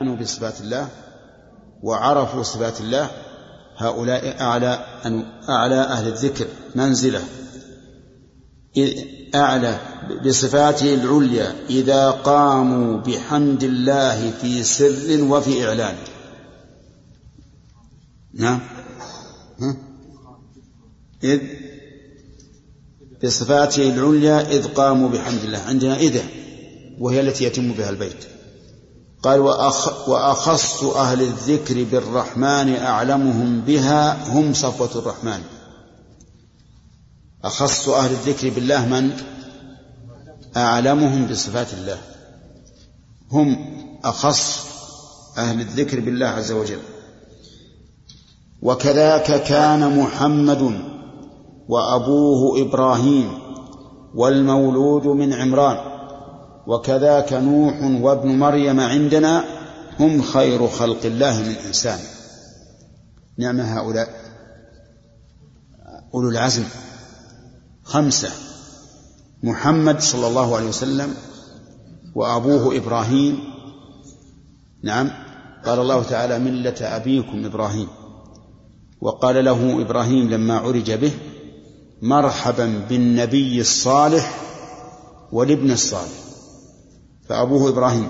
بصفات الله وعرفوا صفات الله هؤلاء أعلى أعلى أهل الذكر منزلة. أعلى بصفاته العليا إذا قاموا بحمد الله في سر وفي إعلان. نعم. ها؟ إذ بصفاته العليا إذ قاموا بحمد الله عندنا إذا وهي التي يتم بها البيت. قال وأخ وأخص أهل الذكر بالرحمن أعلمهم بها هم صفوة الرحمن. أخص أهل الذكر بالله من؟ أعلمهم بصفات الله. هم أخص أهل الذكر بالله عز وجل. وكذاك كان محمد وأبوه إبراهيم والمولود من عمران. وكذاك نوح وابن مريم عندنا هم خير خلق الله من إنسان. نعم هؤلاء. أولو العزم. خمسة. محمد صلى الله عليه وسلم وأبوه إبراهيم. نعم. قال الله تعالى ملة أبيكم إبراهيم. وقال له إبراهيم لما عرج به مرحبا بالنبي الصالح والابن الصالح. فأبوه إبراهيم.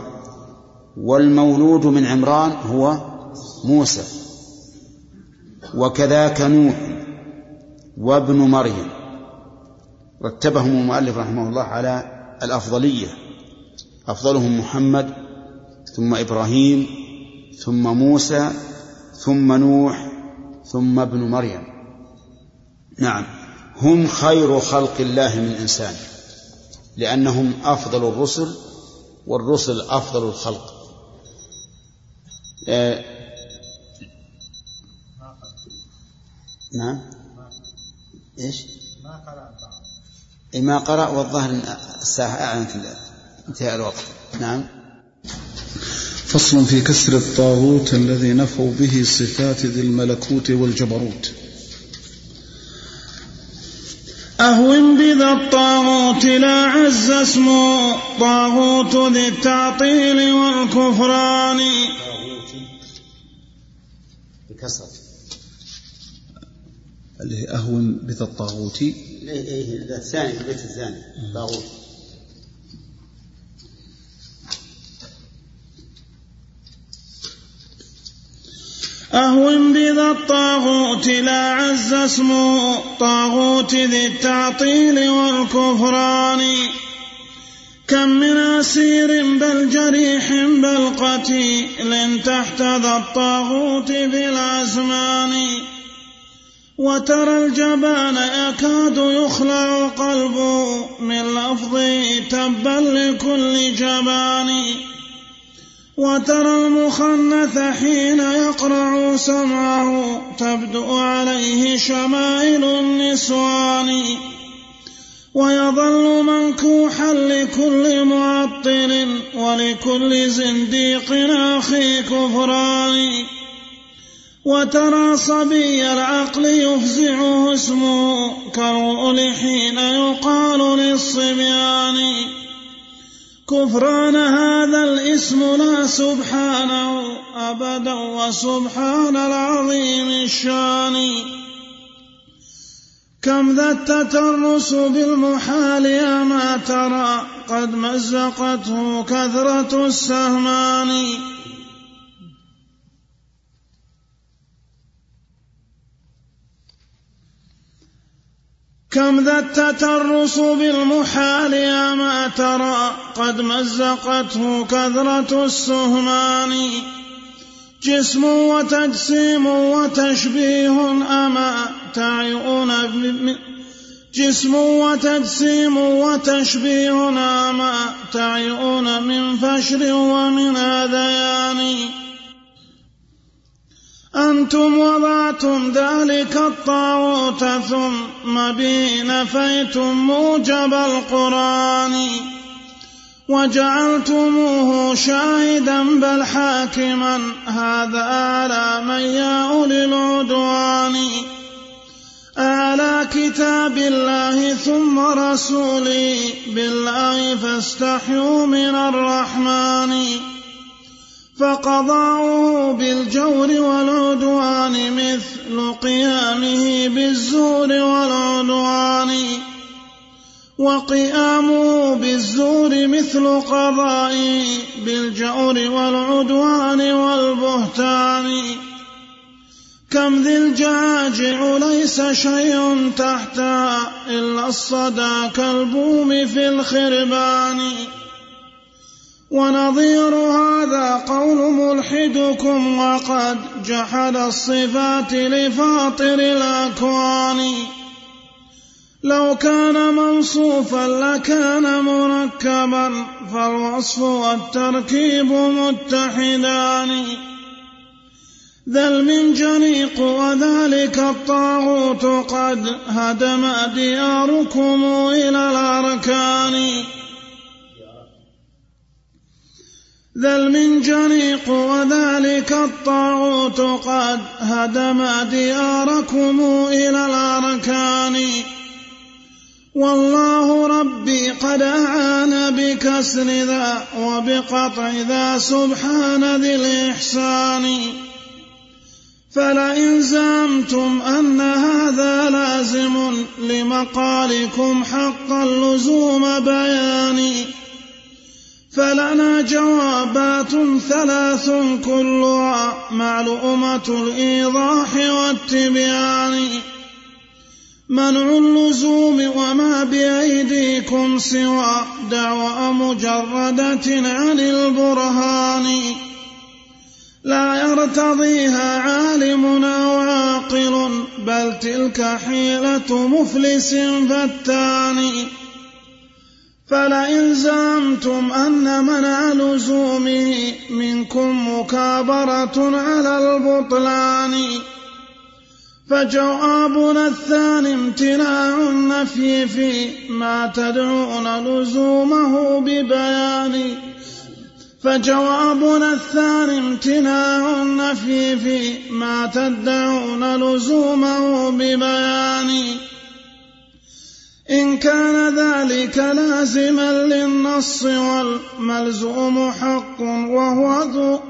والمولود من عمران هو موسى. وكذاك نوح وابن مريم. رتبهم المؤلف رحمه الله على الأفضلية. أفضلهم محمد ثم إبراهيم ثم موسى ثم نوح ثم ابن مريم. نعم. هم خير خلق الله من إنسان. لأنهم أفضل الرسل والرسل أفضل الخلق. آه نعم. إيش؟ ما قرأ ما قرأ والظاهر الساعة أعلنت انتهاء الوقت. نعم. فصل في كسر الطاغوت الذي نفوا به صفات ذي الملكوت والجبروت. أهون بذا الطاغوت لا عز اسمه. طاغوت ذي التعطيل والكفران. بكسر. اللي أهون بذا الطاغوت. إيه إيه الثاني البيت الثاني. طاغوت. أهون بذا الطاغوت لا عز اسمه. طاغوت ذي التعطيل والكفران. كم من أسير بل جريح بل قتيل. تحت ذا الطاغوت في الأزمان وترى الجبان يكاد يخلع قلبه. من لفظه تبا لكل جبان. وترى المخنث حين يقرع سمعه تبدو عليه شمائل النسوان ويظل منكوحا لكل معطل ولكل زنديق أخي كفران وترى صبي العقل يفزعه اسمه كالرؤل حين يقال للصبيان كفران هذا الاسم لا سبحانه أبدا وسبحان العظيم الشان. كم ذا التترس بالمحال يا ما ترى قد مزقته كثرة السهمان. كم ذا التترس بالمحال يا ما ترى قد مزقته كثرة السهمان. جسم وتجسيم وتشبيه أما تعيون جسم وتجسيم وتشبيه أما تعيون من فشر ومن هذيان أنتم وضعتم ذلك الطاغوت ثم بي نفيتم موجب القرآن. وجعلتموه شاهدا بل حاكما هذا على من يا أولي العدوان على كتاب الله ثم رسولي بالله فاستحيوا من الرحمن. فقضاؤه بالجور والعدوان مثل قيامه بالزور والعدوان. وقيامه بالزور مثل قضائه بالجور والعدوان والبهتان. كم ذي الجاجع ليس شيء تحتها إلا الصدى كالبوم في الخربان. ونظير هذا قول ملحدكم وقد جحد الصفات لفاطر الأكوان. لو كان موصوفا لكان مركبا فالوصف والتركيب متحدان. ذا المنجنيق وذلك الطاغوت قد هدم دياركم إلى الأركان. ذا المنجنيق وذلك الطاغوت قد هدم دياركم إلى الأركان. والله ربي قد أعان بكسر ذا وبقطع ذا سبحان ذي الإحسان. فلئن زعمتم أن هذا لازم لمقالكم حق اللزوم بياني. فلنا جوابات ثلاث كلها معلومة الإيضاح والتبيان. منع اللزوم وما بأيديكم سوى دعوى مجردة عن البرهان. لا يرتضيها عالم أو عاقل بل تلك حيلة مفلس فتان. فلئن زعمتم أن منع لزومه منكم مكابرة على البطلان فجوابنا الثاني امتناع النفي في ما تدعون لزومه ببيان فجوابنا الثاني امتناع النفي في ما تدعون لزومه ببيان إن كان ذلك لازما للنص والملزوم حق وهو ذو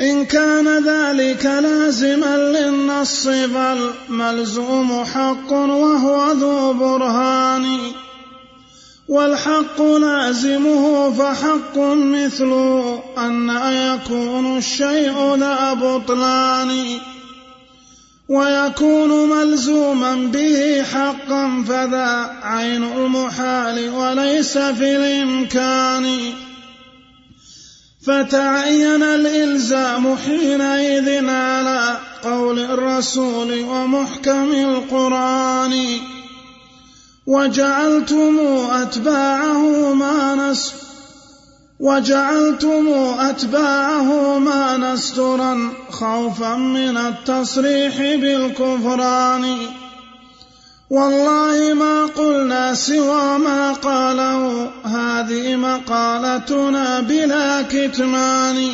إن كان ذلك لازما للنص فالملزوم حق وهو ذو برهان والحق لازمه فحق مثله أن يكون الشيء ذا بطلان. ويكون ملزوما به حقا فذا عين المحال وليس في الإمكان. فتعين الإلزام حينئذ على قول الرسول ومحكم القرآن. وجعلتم أتباعه ما نس وجعلتم أتباعه ما نسترا خوفا من التصريح بالكفران. والله ما قلنا سوى ما قاله هذه مقالتنا بلا كتمان.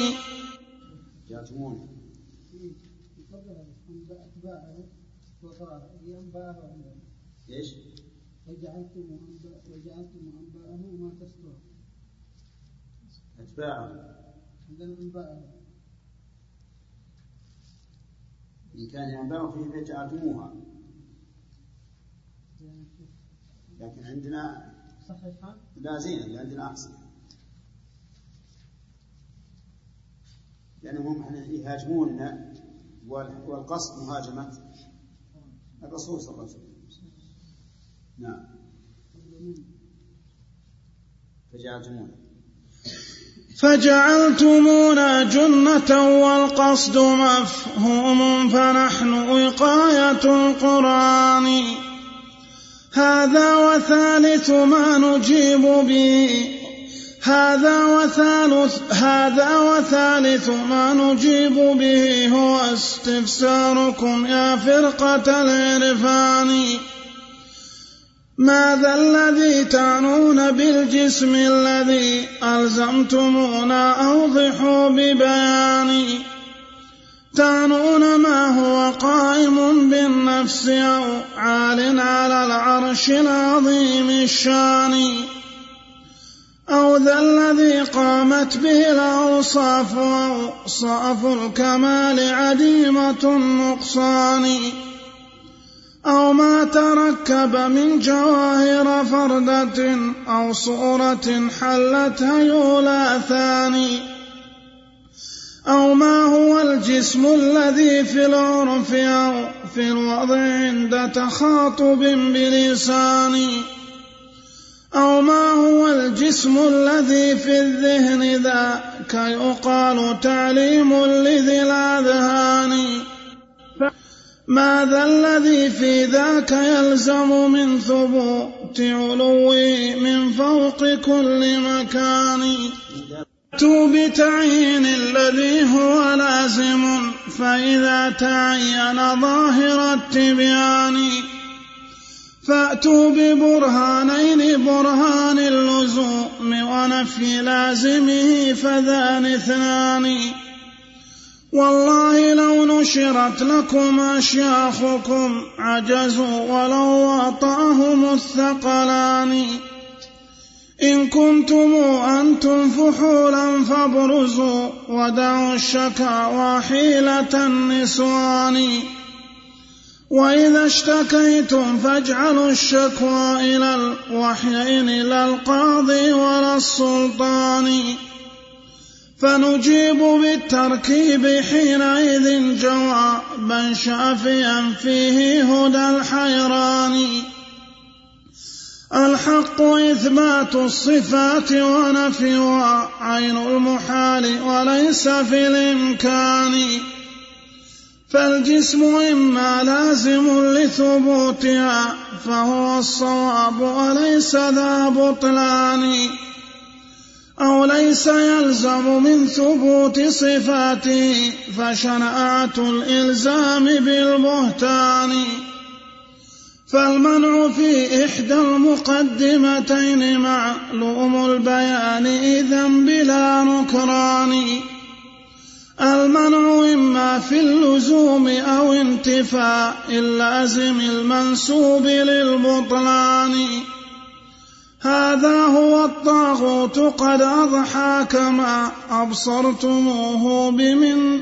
وجعلتم وجعلتم أنباءه ما تستر أتباعه عندنا أنباءه إن كان ينباع فيه فجعلتموها لكن عندنا صحيحة لا زين اللي عندنا أحسن لأنهم إحنا يهاجموننا وال- والقصد مهاجمة الرسول صلى الله عليه وسلم. نعم. فجعلتمونا. فجعلتمونا جنة والقصد مفهوم فنحن وقاية القرآن. هذا وثالث ما نجيب به. هذا وثالث هذا وثالث ما نجيب به هو استفساركم يا فرقة العرفان. ماذا الذي تعنون بالجسم الذي ألزمتمونا أوضحوا ببيان تعنون ما هو قائم بالنفس أو عال على العرش العظيم الشان؟ أو ذا الذي قامت به الأوصاف أوصاف الكمال عديمة النقصان؟ أو ما تركب من جواهر فردة أو صورة حلت هيولا ثاني. أو ما هو الجسم الذي في العرف أو في الوضع عند تخاطب بلسان أو ما هو الجسم الذي في الذهن ذاك يقال تعليم لذي الأذهان. ماذا الذي في ذاك يلزم من ثبوت علوي من فوق كل مكان؟ أتوا بتعيين الذي هو لازم فإذا تعين ظاهر التبيان. فأتوا ببرهانين برهان اللزوم ونفي لازمه فذان اثنان. والله لو نشرت لكم أشياخكم عجزوا ولو وطأهم الثقلان. إن كنتم أنتم فحولا فابرزوا ودعوا الشكاوى حيلة النسوان. وإذا اشتكيتم فاجعلوا الشكوى إلى الوحيين لا القاضي ولا السلطان. فنجيب بالتركيب حينئذ جوابا شافيا فيه هدى الحيران. الحق إثبات الصفات ونفيها عين المحال وليس في الإمكان. فالجسم إما لازم لثبوتها فهو الصواب وليس ذا بطلان. أو ليس يلزم من ثبوت صفاته فشناعة الإلزام بالبهتان. فالمنع في إحدى المقدمتين معلوم البيان إذا بلا نكران. المنع إما في اللزوم أو انتفاء اللازم المنسوب للبطلان. هذا هو الطاغوت قد أضحى كما أبصرتموه بمن.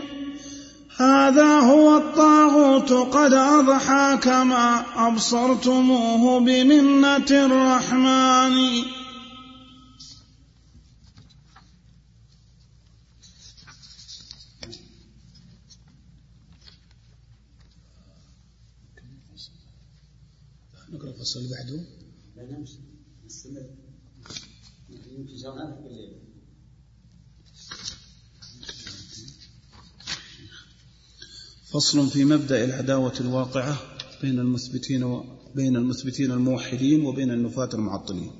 هذا هو الطاغوت قد أضحى كما أبصرتموه بمنة الرحمن. نقرأ الفصل اللي بعده فصل في مبدأ العداوة الواقعة بين المثبتين. بين المثبتين الموحدين وبين النفاة المعطلين.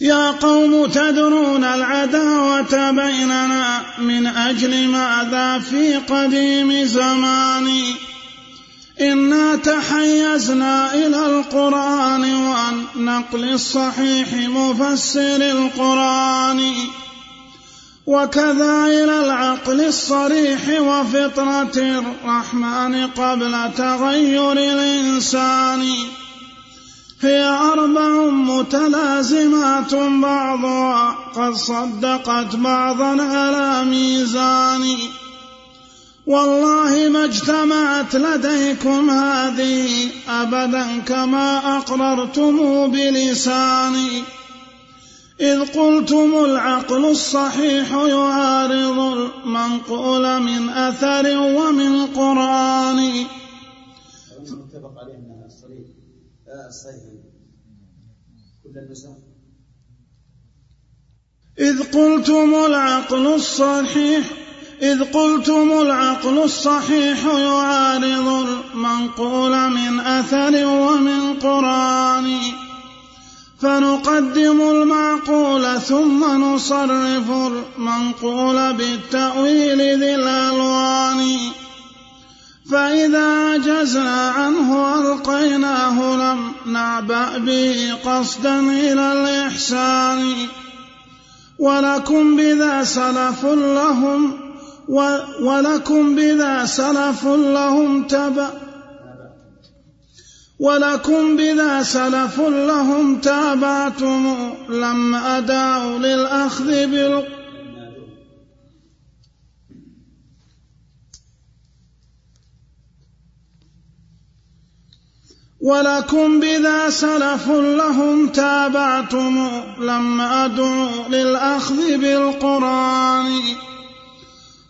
يا قوم تدرون العداوة بيننا من أجل ماذا في قديم زمان إنا تحيزنا إلى القرآن والنقل الصحيح مفسر القرآن وكذا إلى العقل الصريح وفطرة الرحمن قبل تغير الإنسان. هي أربع متلازمات بعضها قد صدقت بعضا على ميزان. والله ما اجتمعت لديكم هذه أبدا كما أقررتم بلساني. إذ قلتم العقل الصحيح يعارض المنقول من أثر ومن قرآن. متفق عليه أنها الصريح لا الصحيح كل النسخ. إذ قلتم العقل الصحيح إذ قلتم العقل الصحيح يعارض المنقول من أثر ومن قرآن. فنقدم المعقول ثم نصرف المنقول بالتأويل ذي الألوان. فإذا عجزنا عنه ألقيناه لم نعبأ به قصدا إلى الإحسان. ولكم بذا سلف لهم ولكم بذا سلف لهم تبع ولكم بذا سلف لهم تابعتم لما أداوا للأخذ بال ولكم بذا سلف لهم تابعتم لما أدعوا للأخذ بالقرآن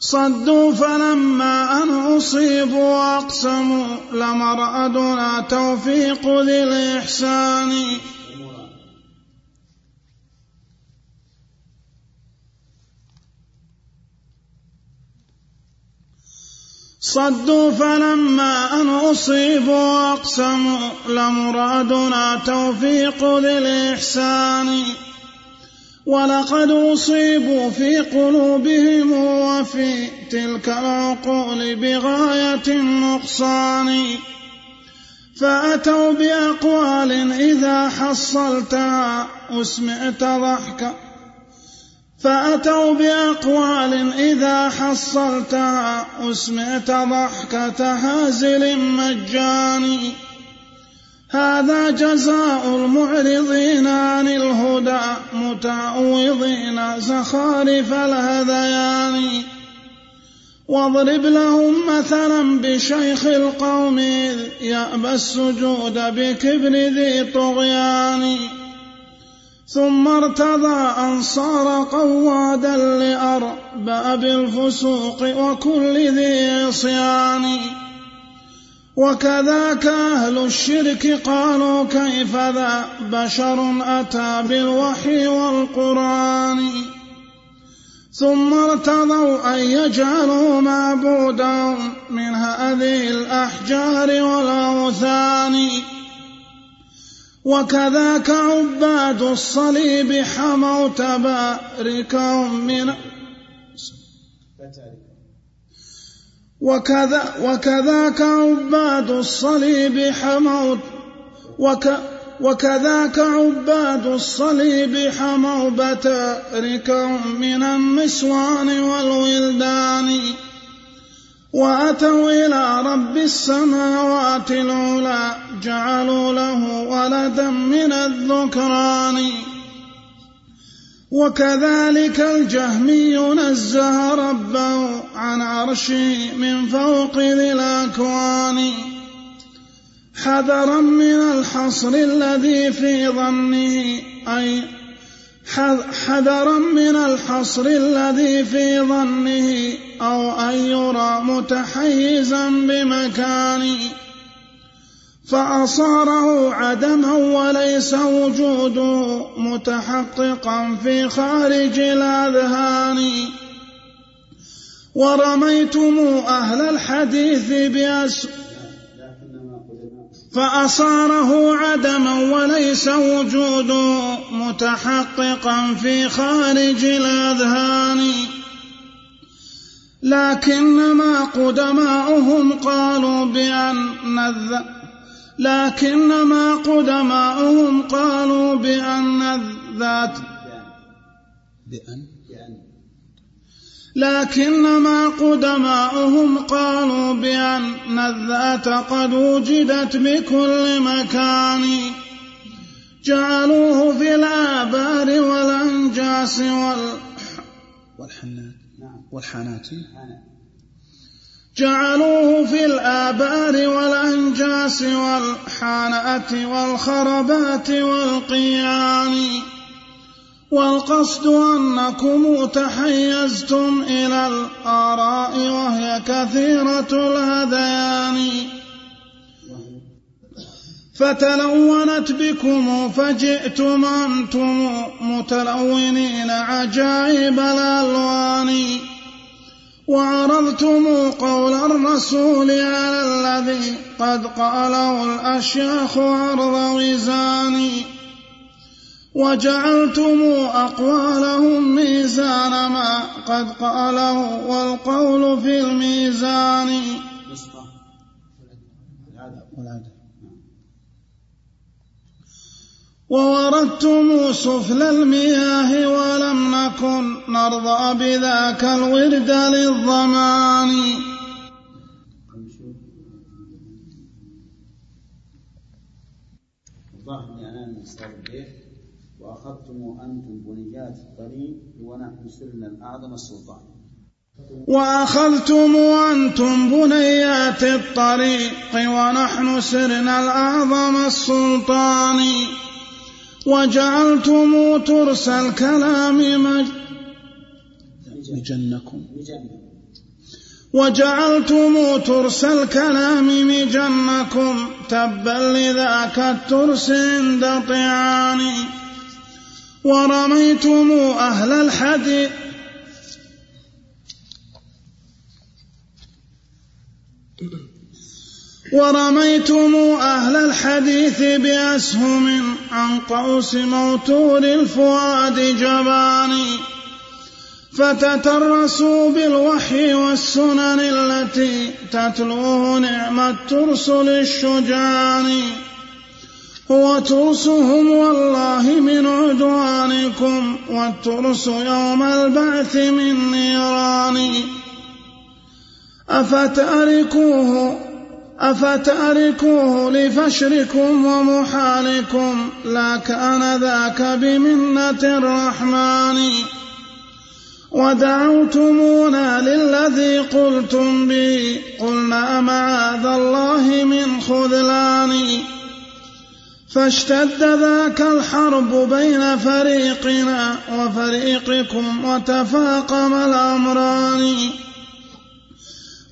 صدوا فلما أن أصيبوا وأقسموا لمرأدنا توفيق ذي الإحسان صدوا فلما أن أصيبوا وأقسموا لمرادنا توفيق ذي الإحسان ولقد أصيبوا في قلوبهم وفي تلك العقول بغاية النقصان فأتوا بأقوال إذا حصلتها أسمعت ضحكا فأتوا بأقوال إذا حصلتها أسمعت ضحكة هازل مجاني هذا جزاء المعرضين عن الهدى متعوضين زخارف الهذيان. واضرب لهم مثلا بشيخ القوم إذ يأبى السجود بكبر ذي طغيان. ثم ارتضى أن صار قوادا لأرباب الفسوق وكل ذي عصيان وكذاك أهل الشرك قالوا كيف ذا بشر أتى بالوحي والقرآن؟ ثم ارتضوا أن يجعلوا معبودهم من هذه الأحجار والأوثان. وكذاك عباد الصليب حموا تباركهم من وكذا وكذاك عباد الصليب حموا وك وكذاك عباد الصليب حموا بتاركهم من النسوان والولدان. وأتوا إلى رب السماوات العلى جعلوا له ولدا من الذكران. وكذلك الجهمي نزه ربه عن عرشه من فوق ذي الأكوان. حذرا من الحصر الذي في ظنه أي حذرا من الحصر الذي في ظنه أو أن يرى متحيزا بمكان فأصاره عدما وليس وجوده متحققا في خارج الأذهان. ورميتم أهل الحديث بأس فأصاره عدما وليس وجوده متحققا في خارج الأذهان. لكنما قدماؤهم قالوا بأن الذ... لكنما قدماؤهم قالوا بأن الذات بأن؟ لكنما قدماؤهم قالوا بأن الذات قد وجدت بكل مكان. جعلوه في الآبار والأنجاس وال والحنات. والحانات جعلوه في الآبار والأنجاس والحانات والخربات والقيان. والقصد أنكم تحيزتم إلى الآراء وهي كثيرة الهذيان فتلونت بكم فجئتم أنتم متلونين عجائب الألوان. وعرضتم قول الرسول على الذي قد قاله الأشياخ عرض وزان وجعلتم أقوالهم ميزان ما قد قاله والقول في الميزان. ووردتم سفل المياه ولم نكن نرضى بذاك الورد للضمان. الظاهر لأنان مستوى البيت وأخذتم أنتم بنيات الطريق ونحن سرنا الأعظم السلطان. وأخذتم أنتم بنيات الطريق ونحن سرنا الأعظم السلطان. وجعلتم ترس الكلام مج مجنكم وجعلتم ترس الكلام مجنكم تبا لذاك الترس عند طعان ورميتم أهل الحديث ورميتم أهل الحديث بأسهم عن قوس موتور الفؤاد جباني فتترسوا بالوحي والسنن التي تتلوه نعم الترس للشجعان هو ترسهم والله من عدوانكم والترس يوم البعث من نيران أفتأركوه أفتأركوه لفشركم ومحالكم لا كان ذاك بمنة الرحمن ودعوتمونا للذي قلتم به قلنا معاذ الله من خذلان فاشتد ذاك الحرب بين فريقنا وفريقكم وتفاقم الأمران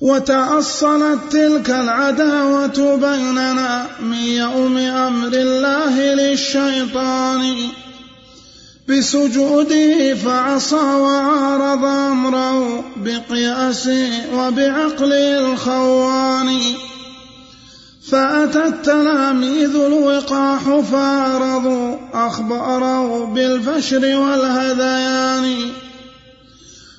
وتأصلت تلك العداوة بيننا من يوم أمر الله للشيطان. بسجوده فعصى وعارض أمره بقياسه وبعقله الخوان. فأتى التلاميذ الوقاح فارضوا أخباره بالفشر والهذيان.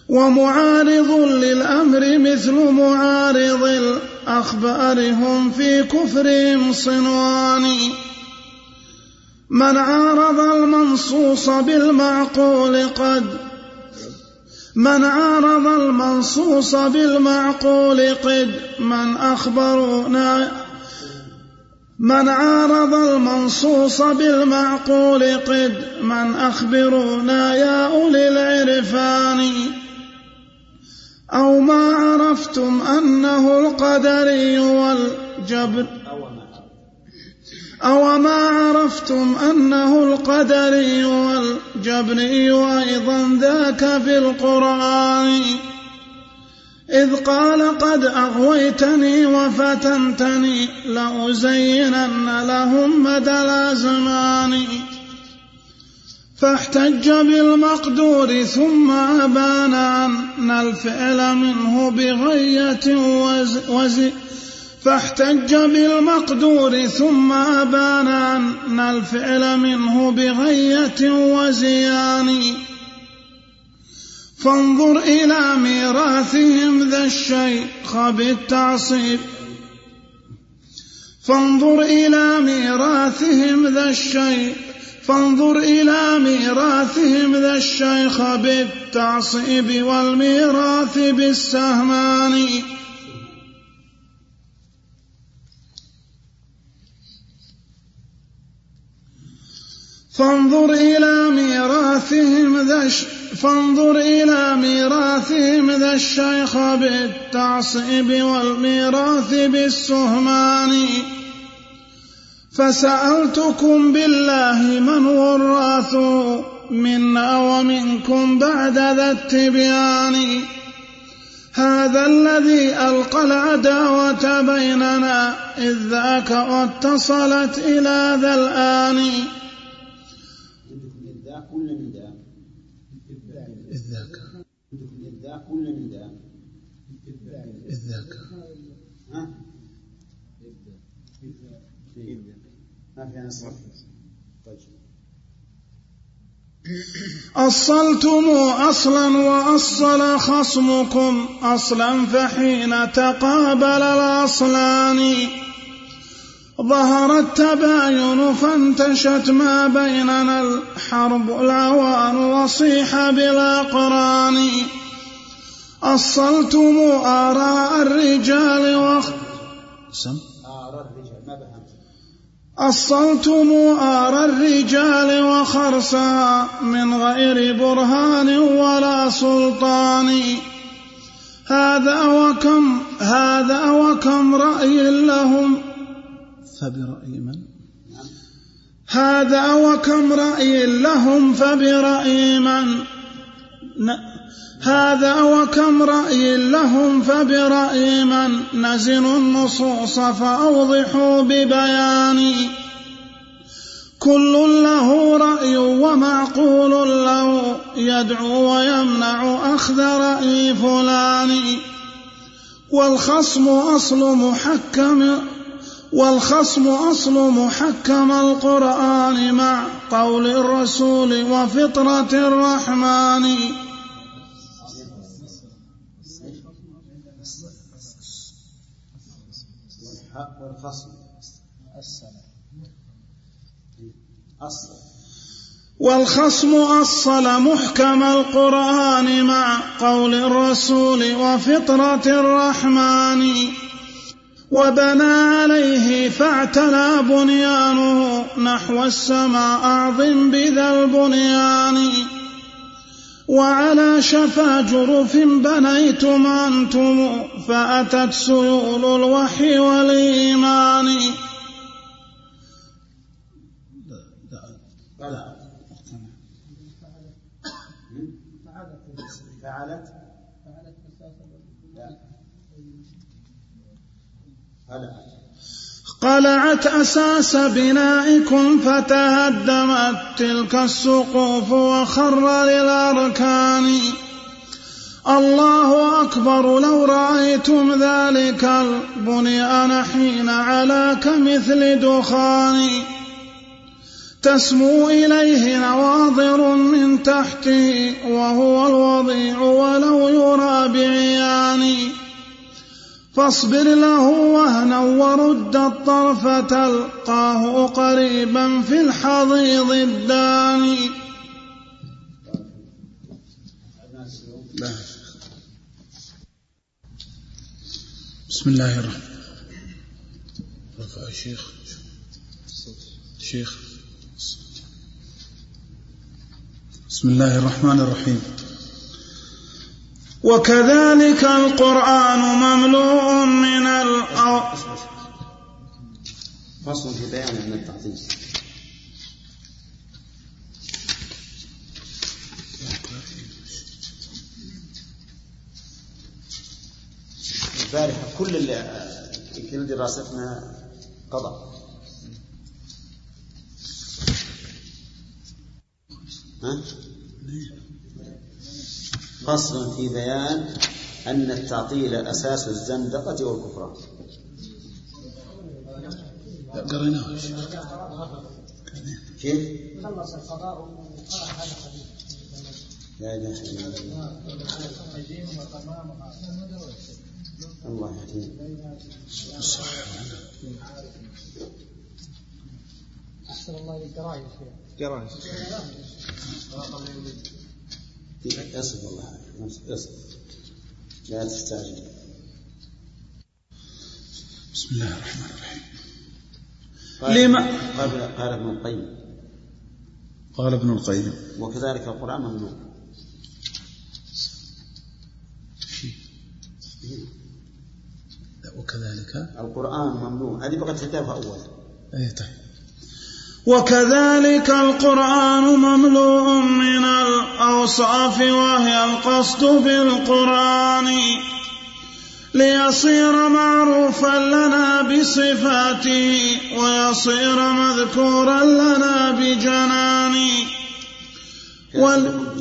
ومعارض للأمر مثل معارض الأخبار هم في كفرهم صنوان. من عارض المنصوص بالمعقول قد من عارض المنصوص بالمعقول قد من أخبرنا من عارض المنصوص بالمعقول قد من أخبرونا يا أولي العرفان. أو ما عرفتم أنه القدري والجبر. أو ما عرفتم أنه القدري والجبري أيضا ذاك في القرآن. إذ قال قد أغويتني وفتنتني لأزينن لهم مدى الأزمان فاحتج بالمقدور ثم أبان أن الفعل منه بغية وز, وز فاحتج بالمقدور ثم أبان أن الفعل منه بغية وزيان. فانظر إلى ميراثهم ذا الشيخ بالتعصيب. فانظر إلى ميراثهم ذا الشيخ فانظر إلى ميراثهم ذا الشيخ بالتعصيب والميراث بالسهمان. فانظر إلى ميراثهم ذا فانظر إلى ميراثهم ذا الشيخ بالتعصيب والميراث بالسهمان. فسألتكم بالله من وراث منا ومنكم بعد ذا التبيان. هذا الذي ألقى العداوة بيننا إذ ذاك واتصلت إلى ذا الآن. إذ ذاك. فيها نصر طيب. أصلتم أصلا وأصل خصمكم. أصلا فحين تقابل الأصلان. ظهر التباين فانتشت ما بيننا الحرب العوان وصيح بالأقران أصلتم آراء الرجال وخ سم. أصلتم آراء الرجال وخرسها من غير برهان ولا سلطان. هذا وكم هذا وكم رأي لهم؟ فبرأي من؟ هذا وكم رأي لهم؟ فبرأي من؟ هذا وكم رأي لهم فبرأي من نزنوا النصوص فأوضحوا ببيان. كل له رأي ومعقول له يدعو ويمنع أخذ رأي فلان. والخصم أصل محكم والخصم أصل محكم القرآن مع قول الرسول وفطرة الرحمن. والخصم أصل والخصم أصل محكم القرآن مع قول الرسول وفطرة الرحمن. وبنى عليه فاعتلى بنيانه نحو السماء أعظم بذا البنيان. وعلى شفا جرف بنيتم أنتم فأتت سيول الوحي والإيمان. فعلت فعلت قلعت أساس بنائكم فتهدمت تلك السقوف وخر للأركان. الله أكبر لو رأيتم ذلك البنيان حين علا كمثل دخان. تسمو إليه نواظر من تحته وهو الوضيع ولو يرى بعيان فاصبر له وهنا ورد الطرف تلقاه قريبا في الحضيض الداني. بسم الله الرحمن رفع الشيخ شيخ. بسم الله الرحمن الرحيم. وكذلك القرآن مملوء من الأو... فصل في بيان من التعظيم البارحة كل اللي يمكن دراستنا قضى ها؟ فصل في بيان أن التعطيل أساس الزندقة والكفران قريناه. شيخ كيف؟ خلص القضاء وقال هذا حديث لا إله إلا الله. الله يهدينا أحسن الله للقرايه اصف والله اصف لا تستعجل بسم الله الرحمن الرحيم قال لما- قال قال ابن القيم. قال ابن القيم. وكذلك القرآن ممنوع. وكذلك؟ القرآن ممنوع. هذه بقت كتابها أولا أي طيب. وكذلك القرآن مملوء من الأوصاف وهي القصد بالقرآن ليصير معروفا لنا بصفاته ويصير مذكورا لنا بجنان وال...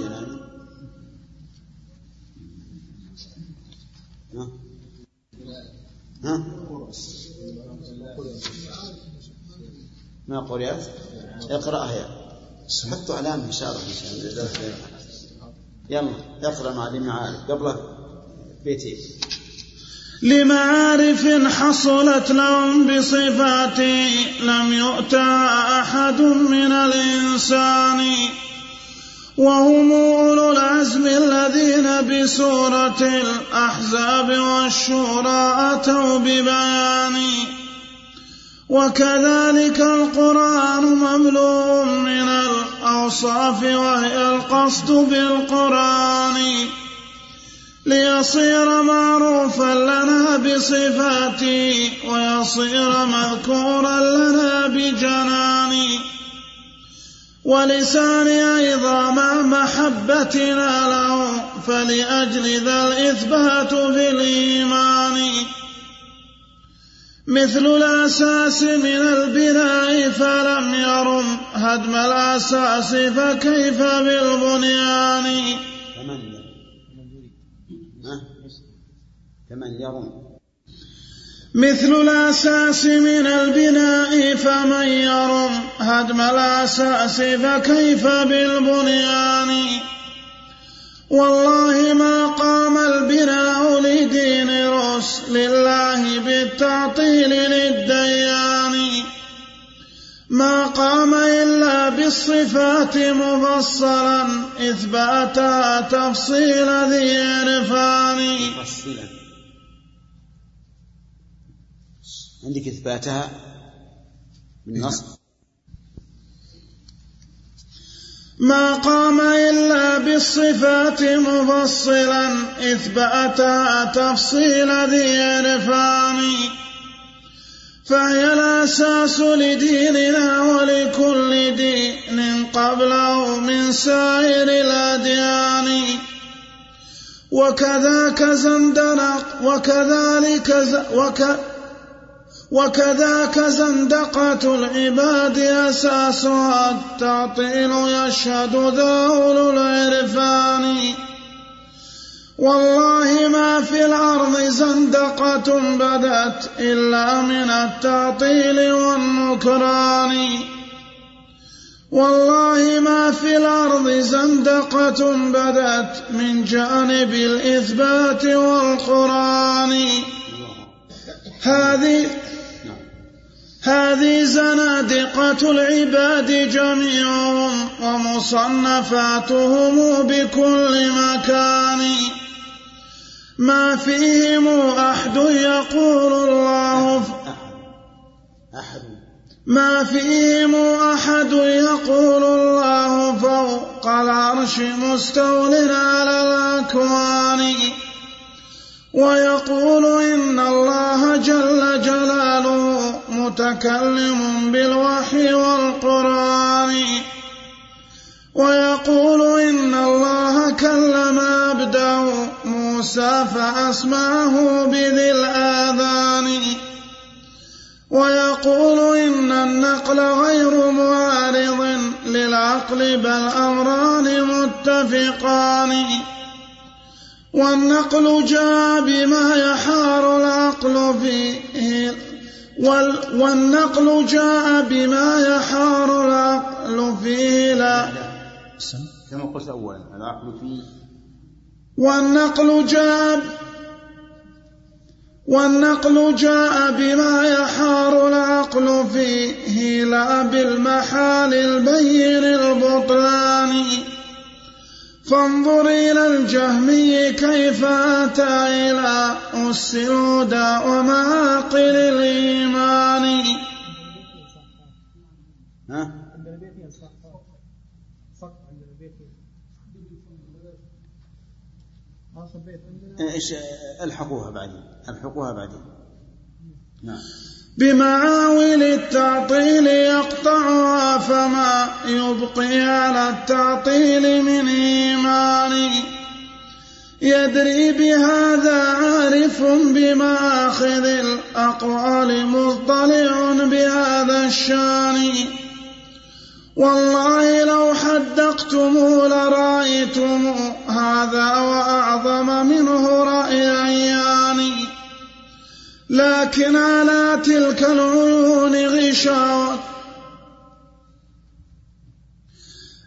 ها؟ ما قرأت؟ اقرأها حطوا علامة إشارة إن شاء الله. يلا اقرأ مع المعارف قبل بيتين لمعارف حصلت لهم بصفاته لم يؤتها أحد من الإنسان وهم أولو العزم الذين بسورة الأحزاب والشورى أتوا ببيان. وكذلك القرآن مملوء من الأوصاف وهي القصد بالقرآن ليصير معروفا لنا بصفاته ويصير مذكورا لنا بجنانه ولسان أيضا مع محبتنا له فلأجل ذا الإثبات في الإيمان. مثل الأساس من البناء فلم يرم هدم الأساس فكيف بالبنيان؟ فمن فمن يرم؟ مثل الأساس من البناء فمن يرم هدم الأساس فكيف بالبنيان؟ والله ما قام البناء لدين رسل الله بالتعطيل للديان ما قام إلا بالصفات مفصلا إثباتا تفصيل ذي عرفان عندك إثباتها بالنص؟ ما قام إلا بالصفات مفصلا إثباتا تفصيل ذي عرفان. فهي الأساس لديننا ولكل دين قبله من سائر الأديان. وكذاك زندنق وكذلك ز وك وكذاك زندقة العباد أساسها التعطيل يشهد ذا أولو العرفان. والله ما في الأرض زندقة بدت إلا من التعطيل والنكران. والله ما في الأرض زندقة بدت من جانب الإثبات والقرآن. هذه هذه زنادقة العباد جميعهم ومصنفاتهم بكل مكان. ما فيهم أحد يقول الله أحد. ما فيهم أحد يقول الله فوق العرش مستول على الأكوان. ويقول إن الله جل جلاله متكلم بالوحي والقرآن. ويقول إن الله كلم عبده موسى فأسمعه بذي الآذان. ويقول إن النقل غير معارض للعقل بل أمران متفقان. والنقل جاء بما يحار العقل فيه والنقل جاء بما يحار العقل فيه لا. كما قلت أولا العقل فيه. والنقل جاء والنقل جاء بما يحار العقل فيه لا بالمحال البين البطلان. فانظر إلى الجهمي كيف أتى إلى أس الهدى ومعاقل الإيمان ها؟ إيش الحقوها بعدين الحقوها بعدين نعم بمعاول التعطيل يقطعها فما يبقي على التعطيل من إيمان. يدري بهذا عارف بمآخذ الأقوال مطلع بهذا الشان. والله لو حدقتم لرأيتم هذا وأعظم منه رأي عيان لكن على تلك العيون غشاوة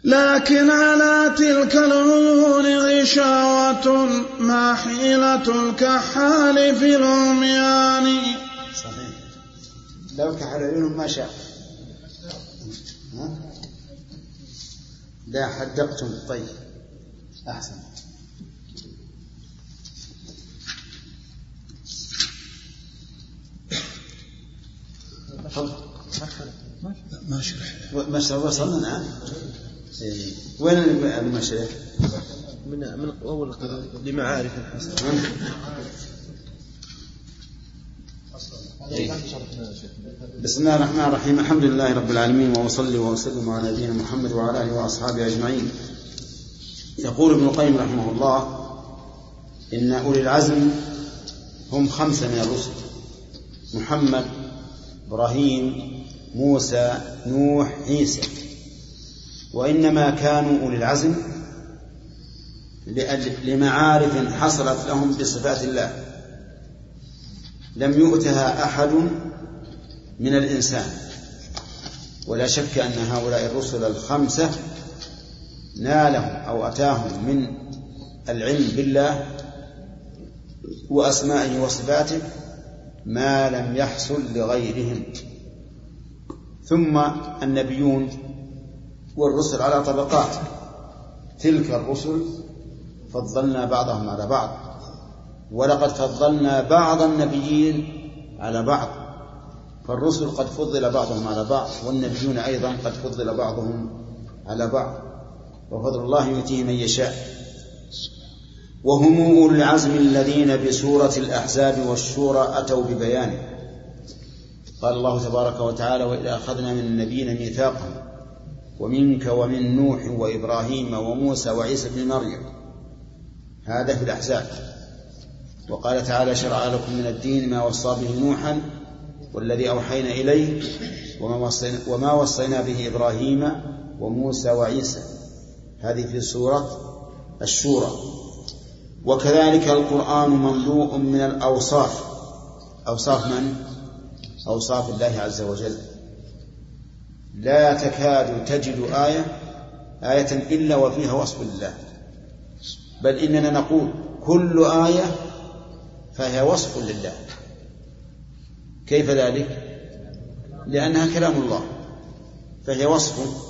لكن على تلك العيون غشاوة ما حيلة الكحال في العميان. صحيح. لو كحل عيونهم ما شاء؟ لا حدقتم. طيب. أحسن. ما شرح مشرح وصلنا نعم إيه. وين المشرح؟ من من اول لمعارف الحسن بسم الله الرحمن الرحيم الحمد لله رب العالمين واصلي واسلم على نبينا محمد وعلى اله واصحابه اجمعين يقول ابن القيم رحمه الله ان اولي العزم هم خمسه من الرسل محمد إبراهيم موسى نوح عيسى. وإنما كانوا أولي العزم لمعارف حصلت لهم بصفات الله. لم يؤتها أحد من الإنسان. ولا شك أن هؤلاء الرسل الخمسة نالهم أو أتاهم من العلم بالله وأسمائه وصفاته ما لم يحصل لغيرهم. ثم النبيون والرسل على طبقات. تلك الرسل فضلنا بعضهم على بعض. ولقد فضلنا بعض النبيين على بعض. فالرسل قد فضل بعضهم على بعض والنبيون أيضا قد فضل بعضهم على بعض. وفضل الله يؤتيه من يشاء. وهم أولو العزم الذين بسورة الأحزاب والشورى أتوا ببيانه. قال الله تبارك وتعالى وإذا أخذنا من النبيين ميثاقهم ومنك ومن نوح وإبراهيم وموسى وعيسى بن مريم. هذا في الأحزاب. وقال تعالى شرع لكم من الدين ما وصى به نوحا والذي أوحينا إليه وما وصينا, وما وصينا به إبراهيم وموسى وعيسى. هذه في سورة الشورى. وكذلك القرآن مملوء من الأوصاف. أوصاف من؟ أوصاف الله عز وجل. لا تكاد تجد آية آية إلا وفيها وصف لله. بل إننا نقول كل آية فهي وصف لله. كيف ذلك؟ لأنها كلام الله فهي وصف.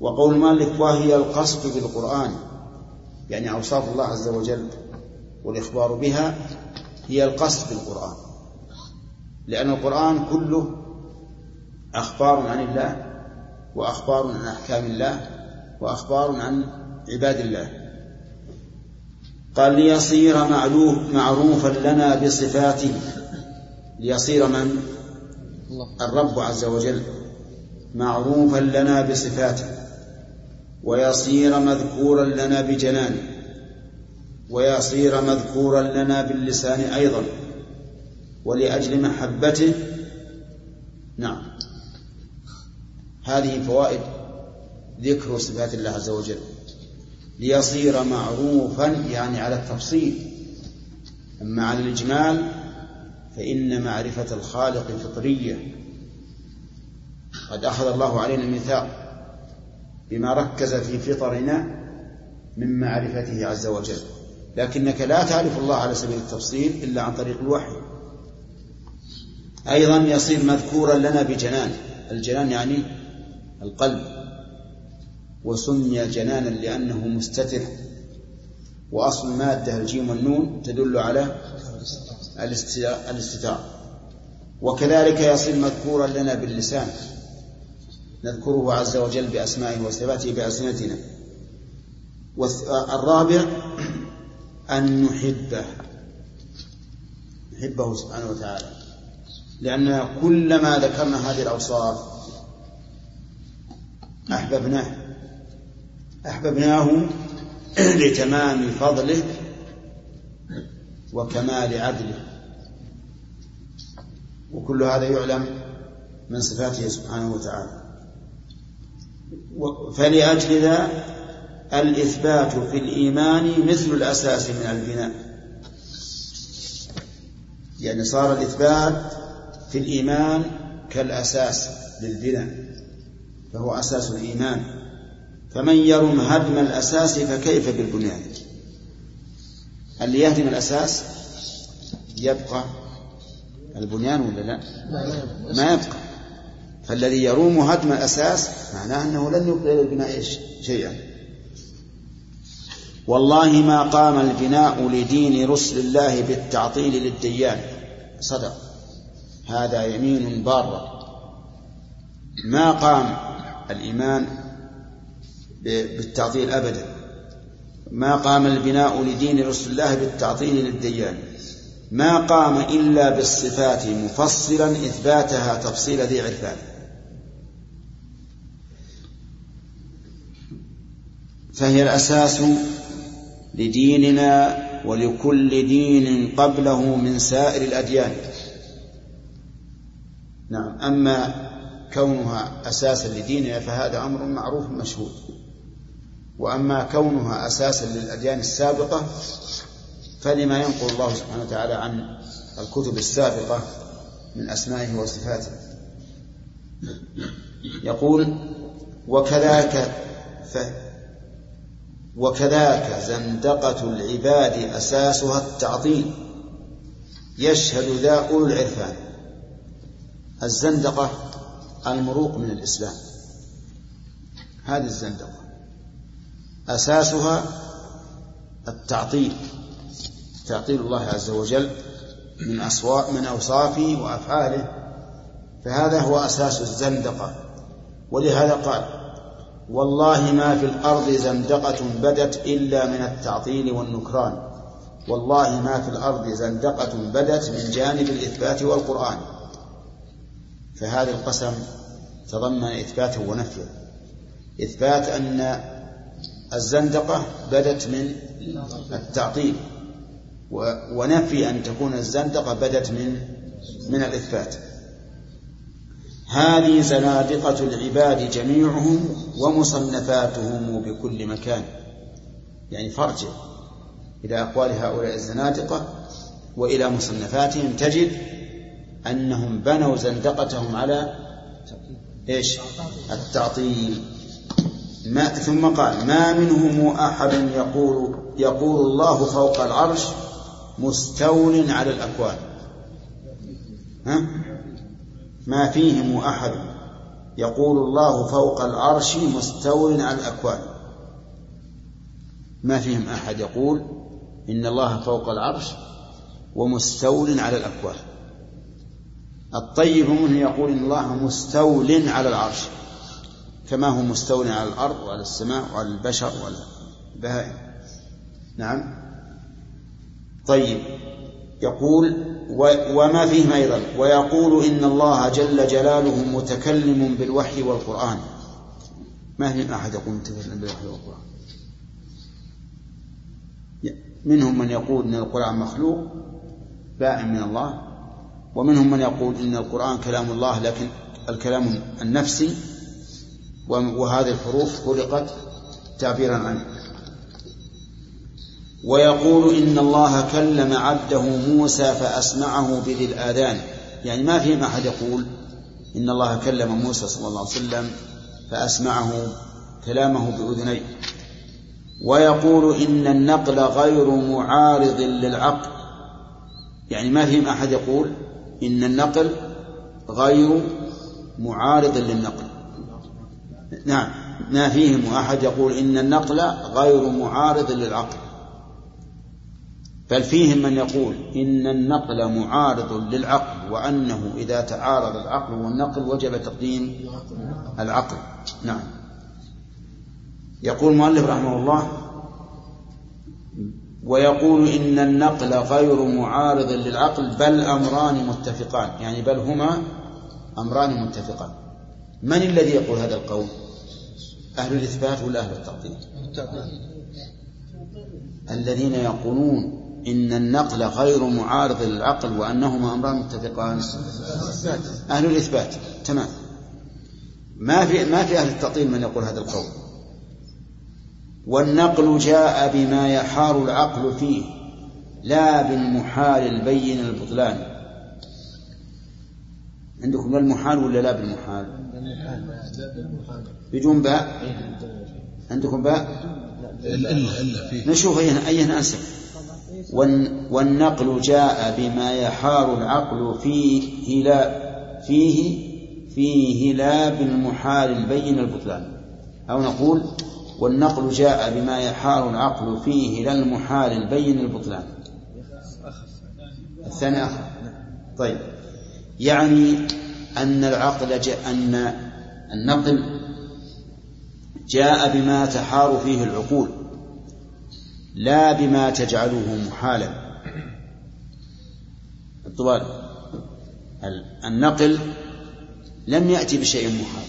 وقول مالك وهي القصد بالقرآن. يعني أوصاف الله عز وجل والإخبار بها هي القصد بالقرآن لأن القرآن كله أخبار عن الله وأخبار عن أحكام الله وأخبار عن عباد الله. قال ليصير معلوف معروفا لنا بصفاته ليصير من؟ الرب عز وجل. معروفا لنا بصفاته. ويصير مذكورا لنا بجنانه ويصير مذكورا لنا باللسان أيضا ولأجل محبته نعم. هذه فوائد ذكر صفات الله عز وجل. ليصير معروفا يعني على التفصيل. أما على الإجمال فإن معرفة الخالق فطرية. قد أخذ الله علينا الميثاق. بما ركز في فطرنا من معرفته عز وجل. لكنك لا تعرف الله على سبيل التفصيل إلا عن طريق الوحي. أيضا يصير مذكورا لنا بجنان. الجنان يعني القلب. وسمي جنانا لأنه مستتر. وأصل المادة الجيم والنون تدل على الاستتار وكذلك يصير مذكورا لنا باللسان. نذكره عز وجل بأسمائه وصفاته بألسنتنا. والرابع أن نحبه. نحبه سبحانه وتعالى. لأن كلما ذكرنا هذه الأوصاف أحببناه. أحببناه لتمام فضله وكمال عدله. وكل هذا يعلم من صفاته سبحانه وتعالى. فلأجل ذا الإثبات في الإيمان مثل الأساس من البناء. يعني صار الإثبات في الإيمان كالأساس للبناء فهو أساس الإيمان. فمن يرم هدم الأساس فكيف بالبنيان؟ اللي يهدم الأساس؟ يبقى البنيان ولا لا. ما يبقى. فالذي يروم هدم الأساس معناه أنه لن يبقي إلى البناء شيئا. والله ما قام البناء لدين رسل الله بالتعطيل للديان. صدق. هذا يمين بارة ما قام الإيمان بالتعطيل أبدا. ما قام البناء لدين رسل الله بالتعطيل للديان. ما قام إلا بالصفات مفصلا إثباتها تفصيل ذي عرفان. فهي الأساس لديننا ولكل دين قبله من سائر الأديان. نعم أما كونها أساسا لديننا فهذا أمر معروف مشهود. وأما كونها أساسا للأديان السابقة فلما ينقل الله سبحانه وتعالى عن الكتب السابقة من أسمائه وصفاته. يقول وكذاك وكذاك زندقة العباد أساسها التعطيل. يشهد ذا أولو العرفان. الزندقة المروق من الإسلام. هذه الزندقة أساسها التعطيل. تعطيل الله عز وجل من أصواء من أوصافه وأفعاله. فهذا هو أساس الزندقة. ولهذا قال والله ما في الأرض زندقة بدت إلا من التعطيل والنكران. والله ما في الأرض زندقة بدت من جانب الإثبات والقرآن. فهذا القسم تضمن إثباته ونفيه. إثبات أن الزندقة بدت من التعطيل ونفي أن تكون الزندقة بدت من من الإثبات. هذه زنادقة العباد جميعهم ومصنفاتهم بكل مكان. يعني فارجع إلى أقوال هؤلاء الزنادقة وإلى مصنفاتهم تجد أنهم بنوا زندقتهم على إيش؟ التعطيل. ما ثم قال ما منهم أحد يقول يقول الله فوق العرش مستول على الأكوان. ها؟ ما فيهم أحد. يقول الله فوق العرش مستول على الأكوان. ما فيهم أحد يقول إن الله فوق العرش ومستول على الأكوان. الطيب منه يقول إن الله مستول على العرش. كما هو مستول على الأرض وعلى السماء وعلى البشر وعلى البهائم. نعم. طيب. يقول وما فيهم أيضا ويقول إن الله جل جلاله متكلم بالوحي والقرآن. ما في أحد يقول متكلم بالوحي والقرآن. منهم من يقول إن القرآن مخلوق بائن من الله. ومنهم من يقول إن القرآن كلام الله لكن الكلام النفسي. وهذه الحروف خلقت تعبيرا عنه. ويقول إن الله كلم عبده موسى فأسمعه بذي الآذان. يعني ما فيهم أحد يقول إن الله كلم موسى صلى الله عليه وسلم فأسمعه كلامه بأذنيه. ويقول إن النقل غير معارض للعقل. يعني ما فيهم أحد يقول إن النقل غير معارض للنقل. نعم ما فيهم أحد يقول إن النقل غير معارض للعقل. بل فيهم من يقول إن النقل معارض للعقل وأنه إذا تعارض العقل والنقل وجب تقديم العقل. نعم. يقول المؤلف رحمه الله ويقول إن النقل غير معارض للعقل بل أمران متفقان. يعني بل هما أمران متفقان. من الذي يقول هذا القول؟ أهل الإثبات ولا أهل التعطيل الذين يقولون إن النقل غير معارض للعقل وأنهما أمران متفقان. أهل الإثبات. تمام. ما في ما في أهل التعطيل من يقول هذا القول. والنقل جاء بما يحار العقل فيه لا بالمحال البين البطلان. عندكم لا المحال ولا لا بالمحال؟ بدون باء. عندكم باء؟ إلا إلا فيه. نشوف أيها أيها أنسب. والنقل جاء بما يحار العقل فيه لا فيه فيه لا بالمحال البين البطلان. أو نقول والنقل جاء بما يحار العقل فيه لا المحال البين البطلان. الثاني آخر. طيب. يعني أن العقل جاء أن النقل جاء بما تحار فيه العقول. لا بما تجعله محالا. الطوال. ال- النقل لم يأتي بشيء محال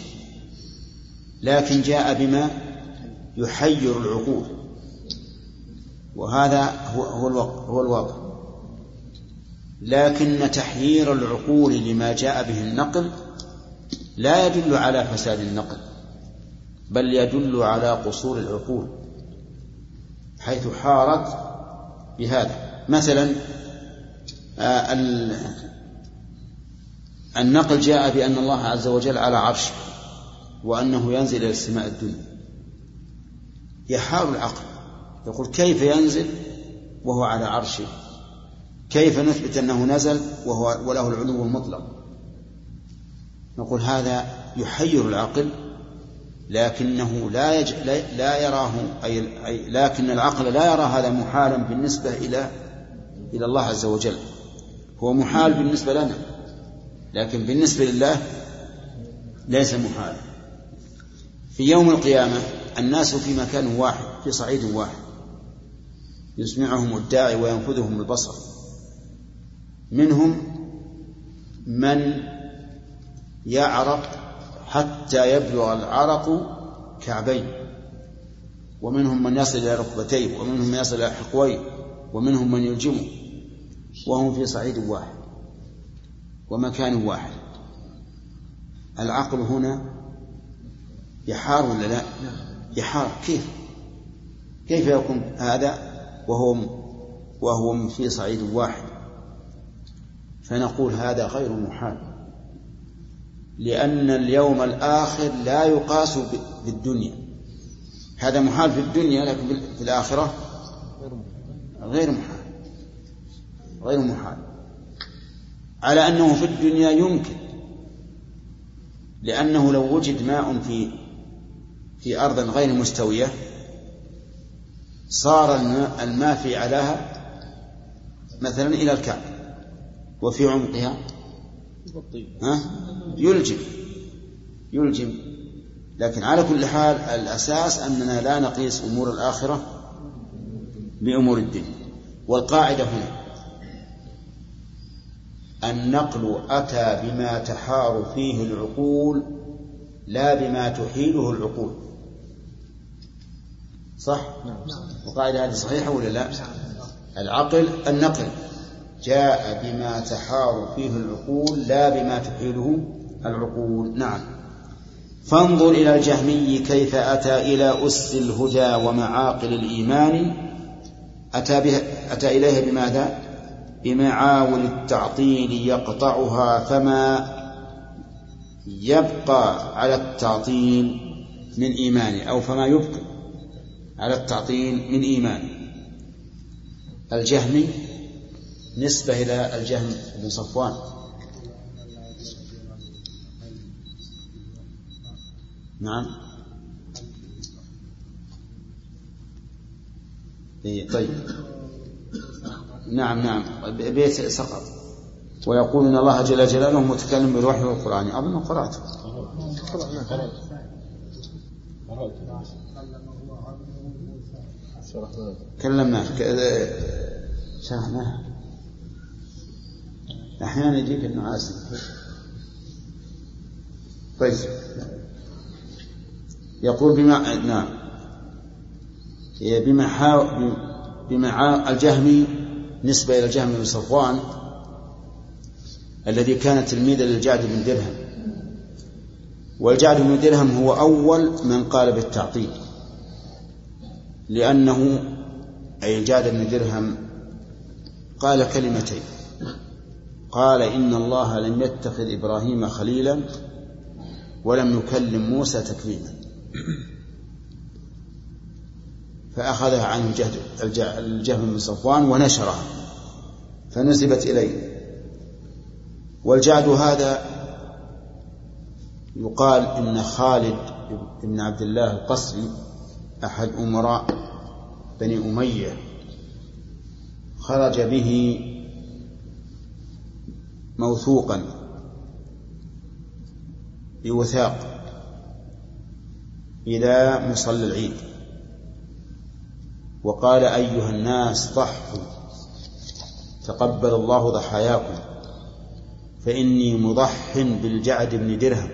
لكن جاء بما يحير العقول وهذا هو هو الواقع. لكن تحيير العقول لما جاء به النقل لا يدل على فساد النقل بل يدل على قصور العقول. حيث حارت بهذا. مثلا آه، ال- النقل جاء بأن الله عز وجل على عرشه وأنه ينزل إلى السماء الدنيا. يحار العقل. يقول كيف ينزل وهو على عرشه؟ كيف نثبت أنه نزل وهو وله العلو المطلق؟ نقول هذا يحير العقل لكنه لا يج... لا- يراه أي... أي لكن العقل لا يرى هذا محالا بالنسبة إلى إلى الله عز وجل. هو محال بالنسبة لنا لكن بالنسبة لله ليس محالا في يوم القيامة الناس في مكان واحد في صعيد واحد يسمعهم الداعي وينفذهم البصر. منهم من يعرق حتى يبلغ العرق كعبين. ومنهم من يصل إلى ركبتيه ومنهم من يصل إلى حقويه ومنهم من يلجمه وهم في صعيد واحد ومكان واحد. العقل هنا يحار ولا لا؟ يحار. كيف؟ كيف يكون هذا وهو وهو في صعيد واحد؟ فنقول هذا غير محال. لأن اليوم الآخر لا يقاس بالدنيا. هذا محال في الدنيا لكن في الآخرة غير محال. غير محال. على أنه في الدنيا يمكن. لأنه لو وجد ماء في في أرض غير مستوية صار الماء, الماء في علاها مثلا إلى الكعب وفي عمقها. ها؟ يلجم. يلجم. لكن على كل حال الأساس أننا لا نقيس أمور الآخرة بأمور الدنيا والقاعدة هنا النقل أتى بما تحار فيه العقول لا بما تحيله العقول. صح؟ القاعدة هذه صحيحة ولا لا؟ العقل النقل. جاء بما تحار فيه العقول لا بما تحيله العقول. نعم. فانظر إلى الجهمي كيف أتى إلى أس الهدى ومعاقل الإيمان. أتى, بها أتى إليها بماذا؟ بمعاول التعطيل يقطعها فما يبقى على التعطيل من إيمانه أو فما يبقى على التعطيل من إيمانه الجهمي نسبة إلى الجهم بن صفوان. نعم. إيه طيب. نعم نعم. بيت سقط. ويقول إن الله جل جلاله متكلم بالوحي والقرآن. أظن قراته كلمناه شرحناه أحيانا يجيك النعاس طيب. يقول بما نعم. بما بمع الجهمي نسبة إلى الجهم بن صفوان الذي كان تلميذا للجعد بن درهم. والجعد بن درهم هو أول من قال بالتعطيل لأنه أي الجعد بن درهم قال كلمتين. قال إن الله لم يتخذ إبراهيم خليلا ولم يكلم موسى تكليما. فأخذها عنه الجهم بن صفوان ونشرها فنسبت إليه. والجعد هذا يقال إن خالد بن عبد الله القصري أحد أمراء بني أمية خرج به موثوقا بوثاق. إلى مصلى العيد. وقال أيها الناس ضحوا تقبل الله ضحاياكم. فإني مضح بالجعد بن درهم.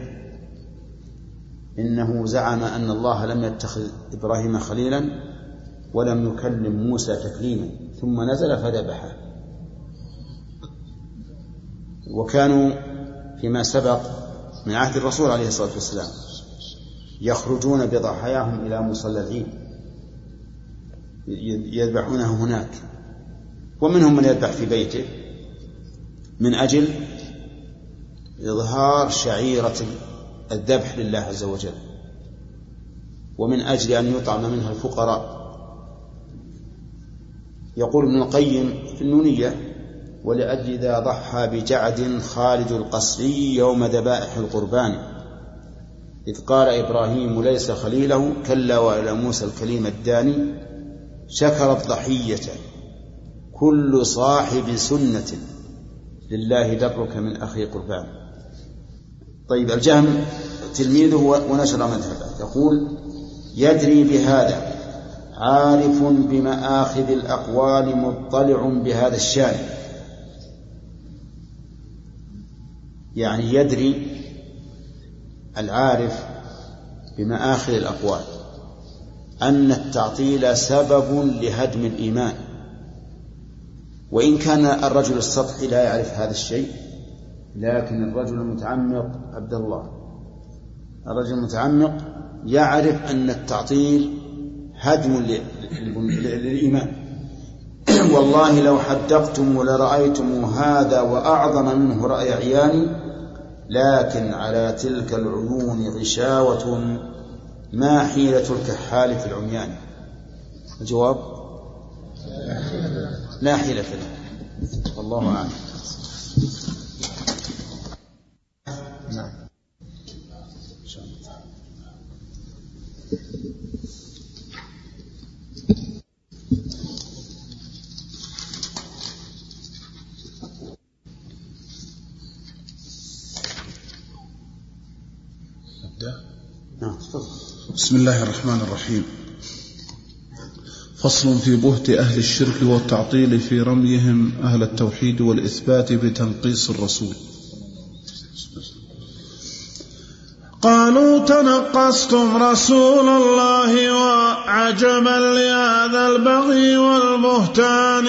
إنه زعم أن الله لم يتخذ إبراهيم خليلا ولم يكلم موسى تكليما. ثم نزل فذبحه وكانوا فيما سبق من عهد الرسول عليه الصلاة والسلام. يخرجون بضحاياهم إلى مصلى العيد يذبحونها هناك. ومنهم من يذبح في بيته. من أجل إظهار شعيرة الذبح لله عز وجل. ومن أجل أن يطعم منها الفقراء. يقول ابن القيم في النونية ولأجل إذا ضحى بجعد خالد القصري يوم ذبائح القربان إذ قال إبراهيم ليس خليله كلا وإلى موسى الكليم الداني شكر الضحية كل صاحب سنة لله درك من أخي قربان. طيب الجهم تلميذه ونشر مذهبه يقول يدري بهذا عارف بمآخذ الأقوال مطلع بهذا الشأن. يعني يدري العارف بمآخذ الأقوال أن التعطيل سبب لهدم الإيمان. وإن كان الرجل السطحي لا يعرف هذا الشيء لكن الرجل المتعمق عبد الله. الرجل المتعمق يعرف أن التعطيل هدم للإيمان. والله لو حدقتم لرأيتم هذا وأعظم منه رأي عياني لكن على تلك العيون غشاوة ما حيلة الكحال في العميان. الجواب؟ لا حيلة له. والله أعلم. بسم الله الرحمن الرحيم. فصل في بهت أهل الشرك والتعطيل في رميهم أهل التوحيد والإثبات بتنقيص الرسول. قالوا تنقصتم رسول الله وعجبا لهذا البغي والبهتان.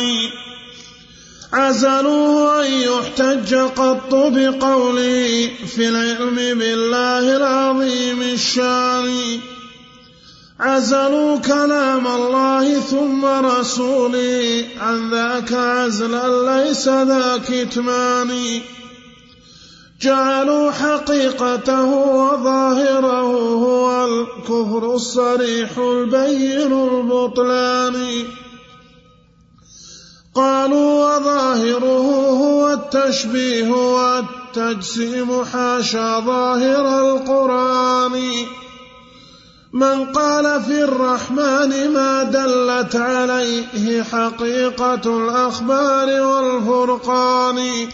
عزلوه أن يحتج قط بقوله في العلم بالله العظيم الشان. عزلوا كلام الله ثم رسوله عن ذاك عزلا ليس ذا كتمان جعلوا حقيقته وظاهره هو الكفر الصريح البين البطلان. قالوا وظاهره هو التشبيه والتجسيم حاشا ظاهر القرآن. من قال في الرحمن ما دلت عليه حقيقة الأخبار والفرقان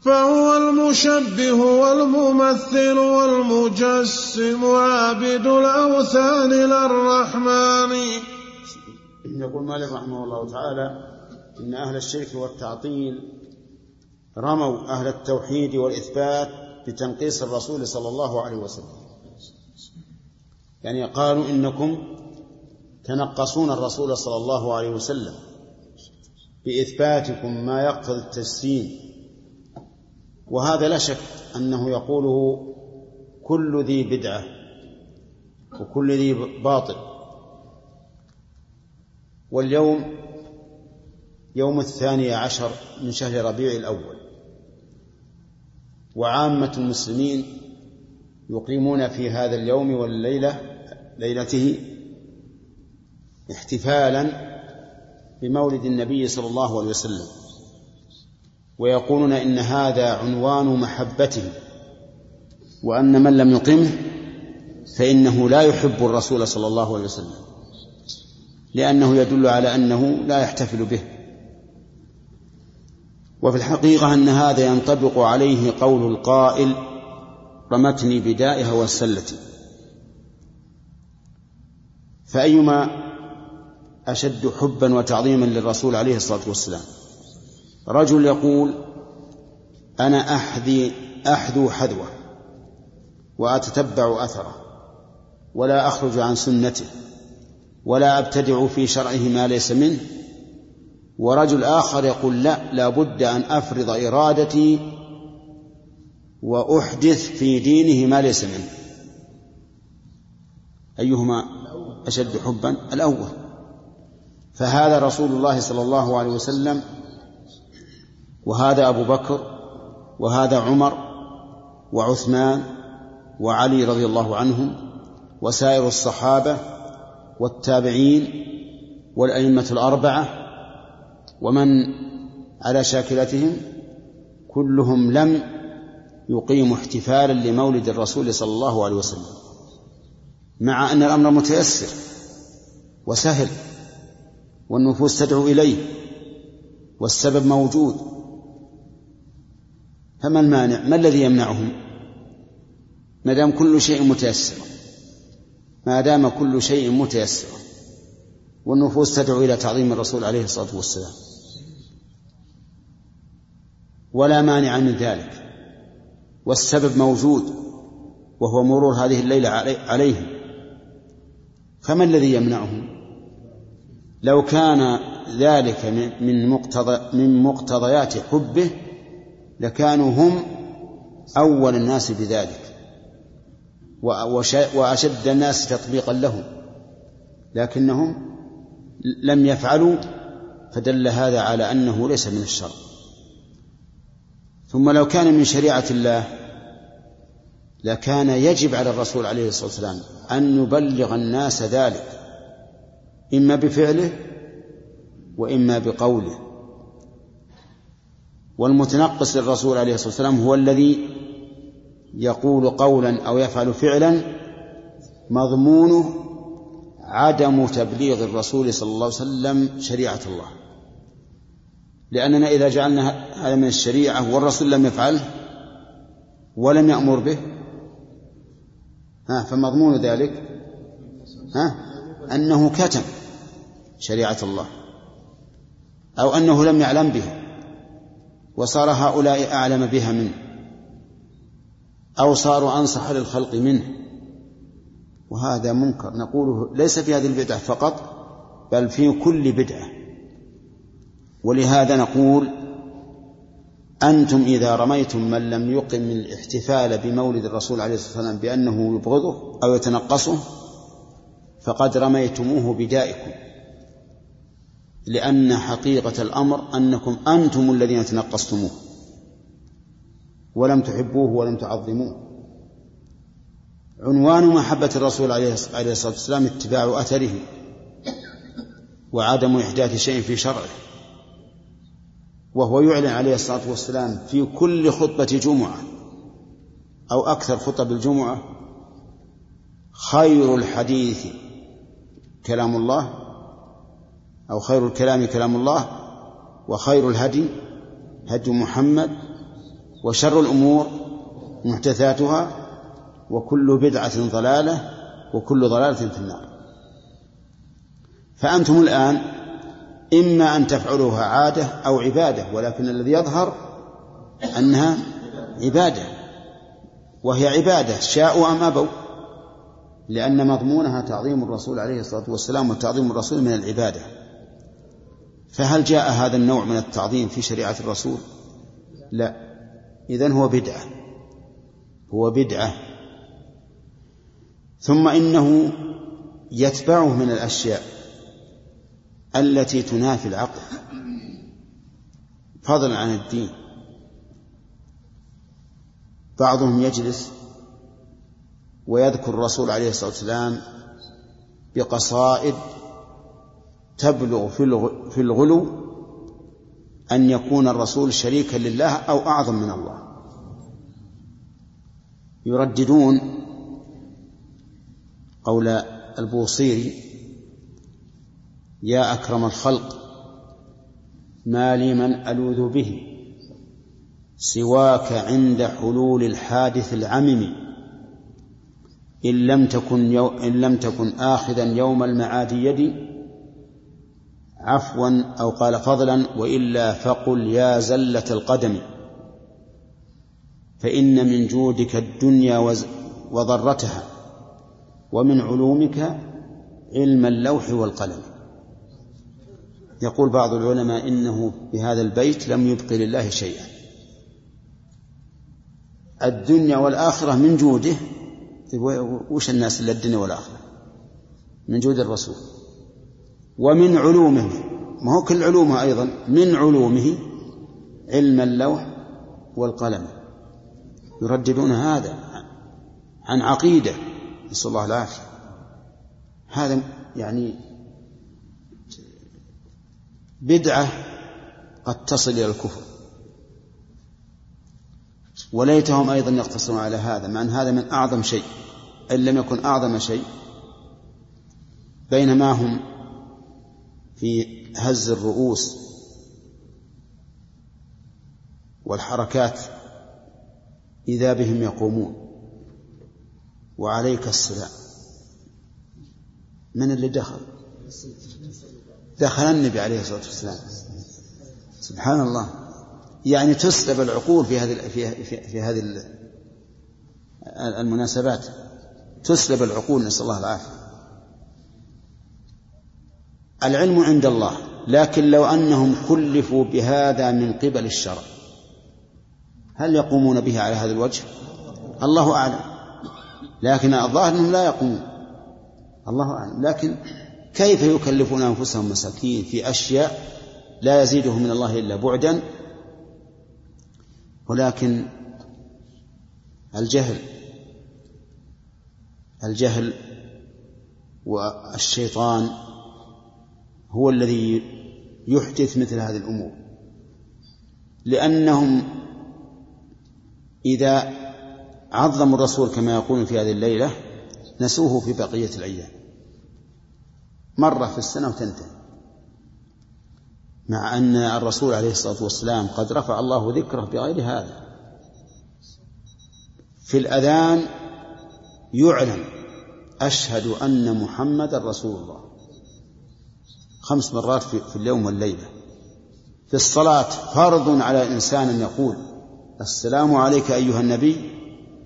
فهو المشبه والممثل والمجسم عابد الأوثان للرحمن. يقول مالك رحمه الله تعالى إن أهل الشرك والتعطيل رموا أهل التوحيد والإثبات بتنقيص الرسول صلى الله عليه وسلم. يعني قالوا إنكم تنقصون الرسول صلى الله عليه وسلم بإثباتكم ما يقتضي التجسيم. وهذا لا شك أنه يقوله كل ذي بدعة وكل ذي باطل. واليوم يوم الثاني عشر من شهر ربيع الأول وعامة المسلمين يقيمون في هذا اليوم والليلة ليلته احتفالا بمولد النبي صلى الله عليه وسلم ويقولون إن هذا عنوان محبته وأن من لم يقمه فإنه لا يحب الرسول صلى الله عليه وسلم لأنه يدل على أنه لا يحتفل به. وفي الحقيقة أن هذا ينطبق عليه قول القائل رمتني بدائها وسلتي. فأيما أشد حبا وتعظيما للرسول عليه الصلاة والسلام رجل يقول أنا أحذي أحذو حذوة وأتتبع أثره ولا أخرج عن سنته ولا أبتدع في شرعه ما ليس منه ورجل آخر يقول لا لا بد أن أفرض إرادتي وأحدث في دينه ما ليس منه. أيهما أشد حبا؟ الأول. فهذا رسول الله صلى الله عليه وسلم وهذا أبو بكر وهذا عمر وعثمان وعلي رضي الله عنهم وسائر الصحابة والتابعين والأئمة الأربعة ومن على شاكلتهم كلهم لم يقيموا احتفالا لمولد الرسول صلى الله عليه وسلم مع أن الأمر متيسر وسهل والنفوس تدعو إليه والسبب موجود. فما المانع؟ ما الذي يمنعهم؟ ما دام كل شيء متيسر ما دام كل شيء متيسر والنفوس تدعو إلى تعظيم الرسول عليه الصلاة والسلام. ولا مانع من ذلك. والسبب موجود وهو مرور هذه الليلة عليهم. فما الذي يمنعهم؟ لو كان ذلك من مقتضى من مقتضيات حبه لكانوا هم أول الناس بذلك وأشد الناس تطبيقا له لكنهم لم يفعلوا فدل هذا على أنه ليس من الشر ثم لو كان من شريعة الله لكان يجب على الرسول عليه الصلاة والسلام أن يبلغ الناس ذلك إما بفعله وإما بقوله. والمتنقص للرسول عليه الصلاة والسلام هو الذي يقول قولا أو يفعل فعلا مضمونه عدم تبليغ الرسول صلى الله عليه وسلم شريعة الله. لأننا إذا جعلنا هذا من الشريعة والرسول لم يفعله ولم يأمر به ها فمضمون ذلك ها أنه كتم شريعة الله أو أنه لم يعلم بها وصار هؤلاء أعلم بها منه أو صاروا أنصح للخلق منه وهذا منكر نقوله ليس في هذه البدعة فقط بل في كل بدعة. ولهذا نقول أنتم إذا رميتم من لم يقم الاحتفال بمولد الرسول عليه الصلاة والسلام بأنه يبغضه أو يتنقصه فقد رميتموه بدائكم لأن حقيقة الأمر أنكم أنتم الذين تنقصتموه ولم تحبوه ولم تعظموه. عنوان محبة الرسول عليه الصلاة والسلام اتباع أثره وعدم إحداث شيء في شرعه. وهو يعلن عليه الصلاة والسلام في كل خطبة جمعة أو أكثر خطب الجمعة خير الحديث كلام الله أو خير الكلام كلام الله وخير الهدي هدي محمد وشر الأمور محدثاتها وكل بدعة ضلالة وكل ضلالة في النار. فأنتم الآن إما أن تفعلوها عادة أو عبادة ولكن الذي يظهر أنها عبادة وهي عبادة شاءوا أم أبوا. لأن مضمونها تعظيم الرسول عليه الصلاة والسلام وتعظيم الرسول من العبادة. فهل جاء هذا النوع من التعظيم في شريعة الرسول؟ لا. إذن هو بدعة. هو بدعة. ثم إنه يتبعه من الأشياء. التي تنافي العقل. فضلا عن الدين. بعضهم يجلس ويذكر الرسول عليه الصلاة والسلام بقصائد تبلغ في الغلو أن يكون الرسول شريكا لله أو أعظم من الله. يرددون قول البوصيري يا أكرم الخلق ما لي من ألوذ به سواك عند حلول الحادث العمم. إن لم تكن يو إن لم تكن آخذا يوم المعاد يدي عفوا أو قال فضلا وإلا فقل يا زلة القدم. فإن من جودك الدنيا وضرتها ومن علومك علم اللوح والقلم. يقول بعض العلماء إنه بهذا البيت لم يبق لله شيئا. الدنيا والآخرة من جوده. طيب وش الناس إلا الدنيا والآخرة؟ من جود الرسول. ومن علومه. ما هو كل علومه أيضا. من علومه علم اللوح والقلم. يرددون هذا عن عقيدة. نسأل الله العافية. هذا يعني بدعة قد تصل إلى الكفر. وليتهم أيضا يقتصرون على هذا مع أن هذا من أعظم شيء إن لم يكن أعظم شيء بينما هم في هز الرؤوس والحركات إذا بهم يقومون. وعليك السلام. من اللي دخل؟ دخل النبي عليه الصلاة والسلام. سبحان الله. يعني تسلب العقول في هذه في في, هذه المناسبات. تسلب العقول نسأل الله العافية. العلم عند الله لكن لو أنهم كلفوا بهذا من قبل الشرع هل يقومون به على هذا الوجه؟ الله أعلم. لكن الظاهر أنهم لا يقومون. الله أعلم. لكن كيف يكلفون أنفسهم مساكين في أشياء لا يزيدهم من الله إلا بعدا؟ ولكن الجهل الجهل والشيطان هو الذي يحدث مثل هذه الأمور لأنهم إذا عظموا الرسول كما يقولون في هذه الليلة نسوه في بقية الأيام. مرة في السنة وتنتهي. مع أن الرسول عليه الصلاة والسلام قد رفع الله ذكره بغير هذا. في الأذان يعلن أشهد أن محمدا رسول الله. خمس مرات في اليوم والليلة. في الصلاة فرض على إنسان أن يقول السلام عليك أيها النبي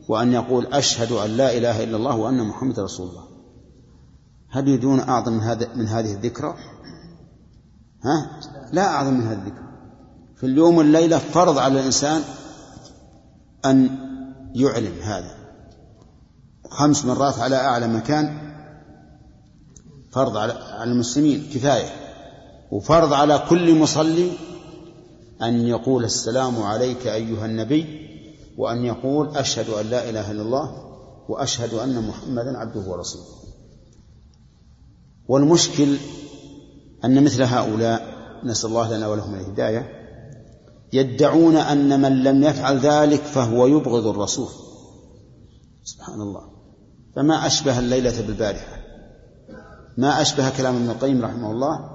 وأن يقول أشهد أن لا إله إلا الله وأن محمد رسول الله. هل يريدون أعظم من, هذا من هذه الذكرى؟ ها؟ لا أعظم من هذه الذكرى. في اليوم والليلة فرض على الإنسان أن يعلن هذا. خمس مرات على أعلى مكان فرض على المسلمين كفاية. وفرض على كل مصلي أن يقول السلام عليك أيها النبي وأن يقول أشهد أن لا إله إلا الله وأشهد أن محمدا عبده ورسوله. والمشكل أن مثل هؤلاء نسأل الله لنا ولهم الهداية يدعون أن من لم يفعل ذلك فهو يبغض الرسول. سبحان الله. فما أشبه الليلة بالبارحة. ما أشبه كلام ابن القيم رحمه الله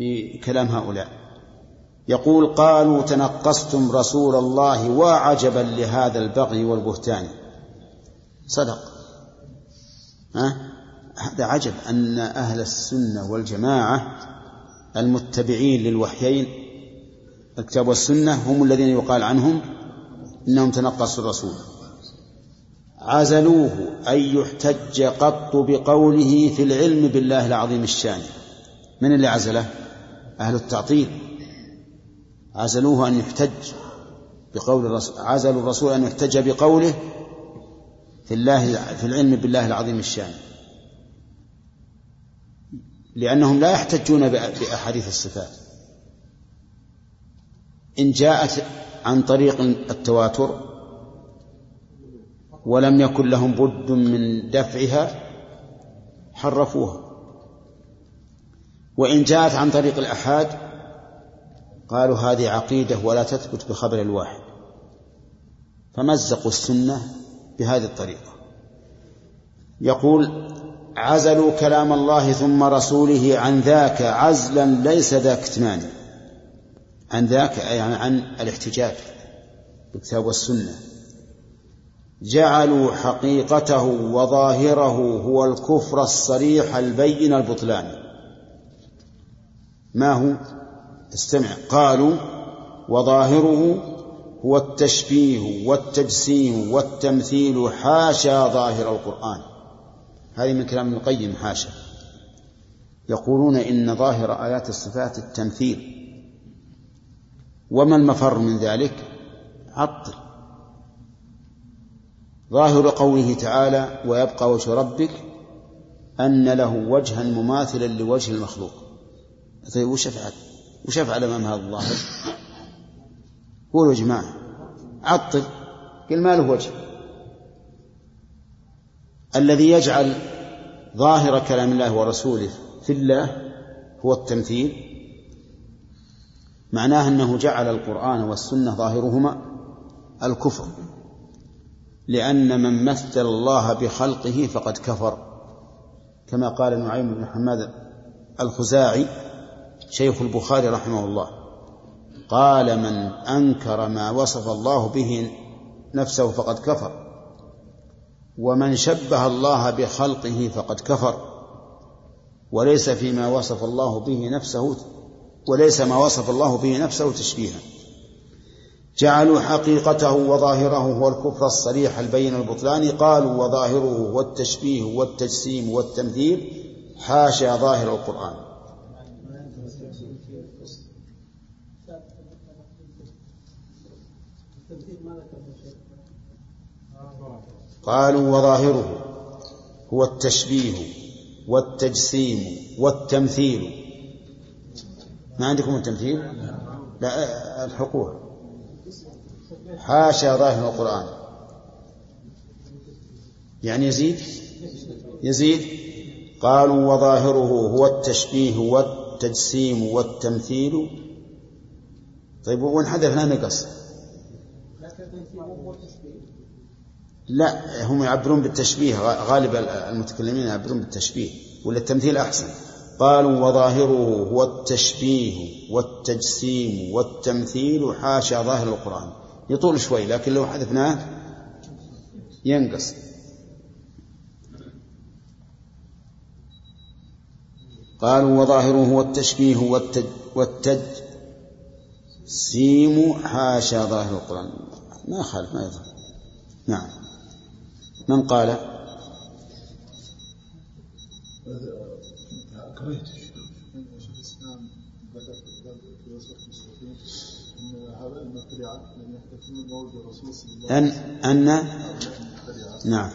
بكلام هؤلاء. يقول قالوا تنقصتم رسول الله وعجبا لهذا البغي والبهتان. صدق. ها؟ هذا عجب أن أهل السنة والجماعة المتبعين للوحيين الكتاب والسنة هم الذين يقال عنهم إنهم تنقصوا الرسول. عزلوه أن يحتج قط بقوله في العلم بالله العظيم الشان. من اللي عزله؟ أهل التعطيل. عزلوه أن يحتج بقول الرسول عزلوا الرسول أن يحتج بقوله في الله في العلم بالله العظيم الشان. لأنهم لا يحتجون بأحاديث الصفات. إن جاءت عن طريق التواتر ولم يكن لهم بد من دفعها حرفوها. وإن جاءت عن طريق الأحاد قالوا هذه عقيدة ولا تثبت بخبر الواحد. فمزقوا السنة بهذه الطريقة. يقول عزلوا كلام الله ثم رسوله عن ذاك عزلا ليس ذا كتمان عن ذاك يعني عن الاحتجاج بالكتاب والسنة. جعلوا حقيقته وظاهره هو الكفر الصريح البين البطلان. ما هو؟ استمع. قالوا وظاهره هو التشبيه والتجسيم والتمثيل حاشا ظاهر القرآن. هذه من كلام ابن القيم حاشا. يقولون إن ظاهر آيات الصفات التمثيل. وما المفر من ذلك؟ عطل. ظاهر قوله تعالى ويبقى وجه ربك أن له وجها مماثلا لوجه المخلوق. طيب وش أفعل؟ وش أفعل أمام هذا الظاهر؟ قولوا يا جماعة عطل. قل ما له وجه. الذي يجعل ظاهر كلام الله ورسوله في الله هو التمثيل معناه أنه جعل القرآن والسنة ظاهرهما الكفر لأن من مثل الله بخلقه فقد كفر كما قال نعيم بن حماد الخزاعي شيخ البخاري رحمه الله قال من أنكر ما وصف الله به نفسه فقد كفر. ومن شبه الله بخلقه فقد كفر. وليس فيما وصف الله به نفسه وليس ما وصف الله به نفسه تشبيها. جعلوا حقيقته وظاهره هو الكفر الصريح البين البطلان. قالوا وظاهره هو التشبيه والتجسيم والتمثيل. حاشا ظاهر القرآن. قالوا وظاهره هو التشبيه والتجسيم والتمثيل. ما عندكم التمثيل؟ لا الحقوق حاشا ظاهر القرآن. يعني يزيد؟ يزيد. قالوا وظاهره هو التشبيه والتجسيم والتمثيل. طيب وين حدثنا نقص. لا هم يعبرون بالتشبيه غالب المتكلمين يعبرون بالتشبيه ولا التمثيل أحسن؟ قالوا وظاهره هو التشبيه والتجسيم والتمثيل حاشا ظاهر القرآن. يطول شوي لكن لو حذفناه ينقص. قالوا وظاهره هو التشبيه والتج والتجسيم حاشا ظاهر القرآن. ما خالف ما يظهر. نعم. من قال؟ أن أن نعم.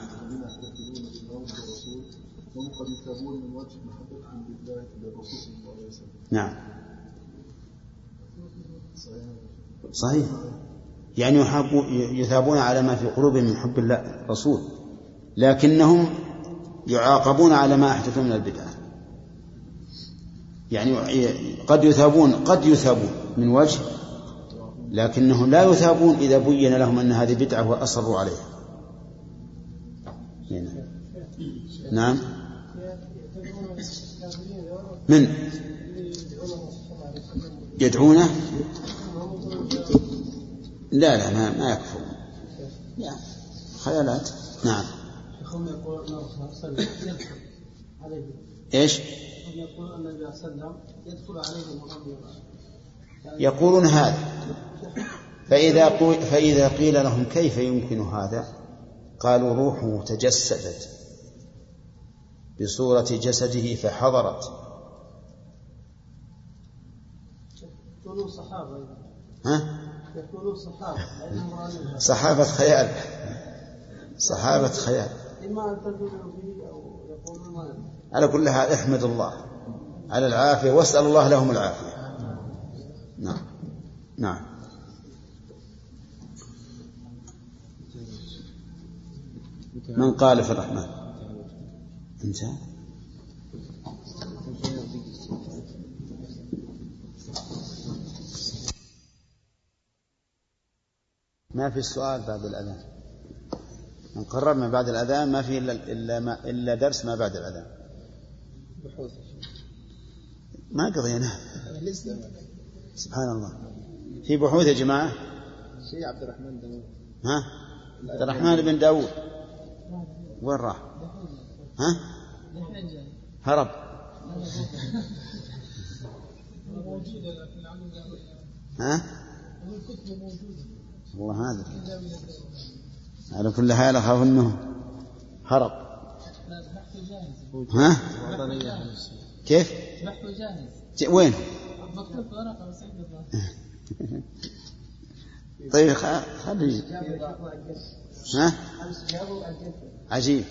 نعم. صحيح. يعني يثابون على ما في قلوبهم من حب الله الرسول لكنهم يعاقبون على ما أحدثوا من البدعة. يعني قد يثابون قد يثابون من وجه لكنهم لا يثابون إذا بين لهم أن هذه بدعة وأصروا عليها. هنا. نعم. من؟ يدعونه؟ لا لا ما, ما يكفر خيالات. نعم. هم يقولون انه صلى الله عليه وسلم يدخل عليه إيش؟ هم يقولون ان النبي صلى الله عليه وسلم يدخل عليه يقولون هذا. فإذا فإذا قيل لهم كيف يمكن هذا؟ قالوا روحه تجسدت بصورة جسده فحضرت. يكونون صحابة ها؟ يكونون صحابة صحابة خيال. صحابة خيال. على كل حال احمد الله على العافية واسأل الله لهم العافية. نعم. نعم. من قال في الرحمن؟ انت ما في السؤال بعد الأذان؟ من قررنا بعد الأذان ما في إلا إلا, ما إلا درس ما بعد الأذان. ما قضينا. سبحان الله. في بحوث يا جماعة؟ شيء عبد الرحمن داوود. ها؟ عبد الرحمن بن داوود. وين راح؟ ها؟ هرب. ها؟ والله هذا على كل حال أخاف إنه هرب. ها؟ كيف؟ ج- وين؟ طيب خلي ها؟ عجيب.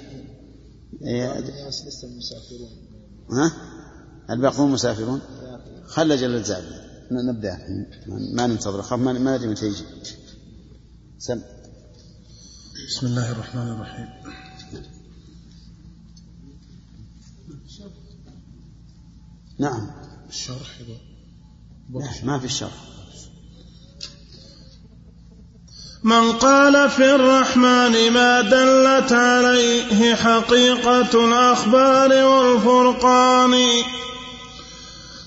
إيه، ها؟ الباقون مسافرون؟ خلى جل الزعبي الحين. ما ننتظر. خاف ما ندري متى يجي. سم بسم الله الرحمن الرحيم. نعم. الشرح لا ما في الشرح من قال في الرحمن ما دلت عليه حقيقة الأخبار والفرقان.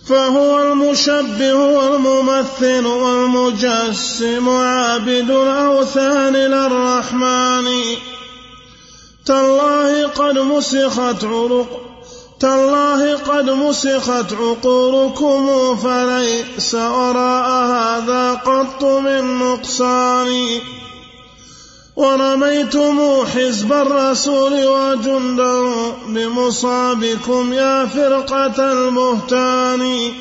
فهو المشبه والممثل والمجسم عابد الأوثان للرحمن. تالله قد مسخت عروق تالله قد مسخت عقولكم فليس وراء هذا قط من نقصان. ورميتم حزب الرسول وجنده بمصابكم يا فرقة المهتان.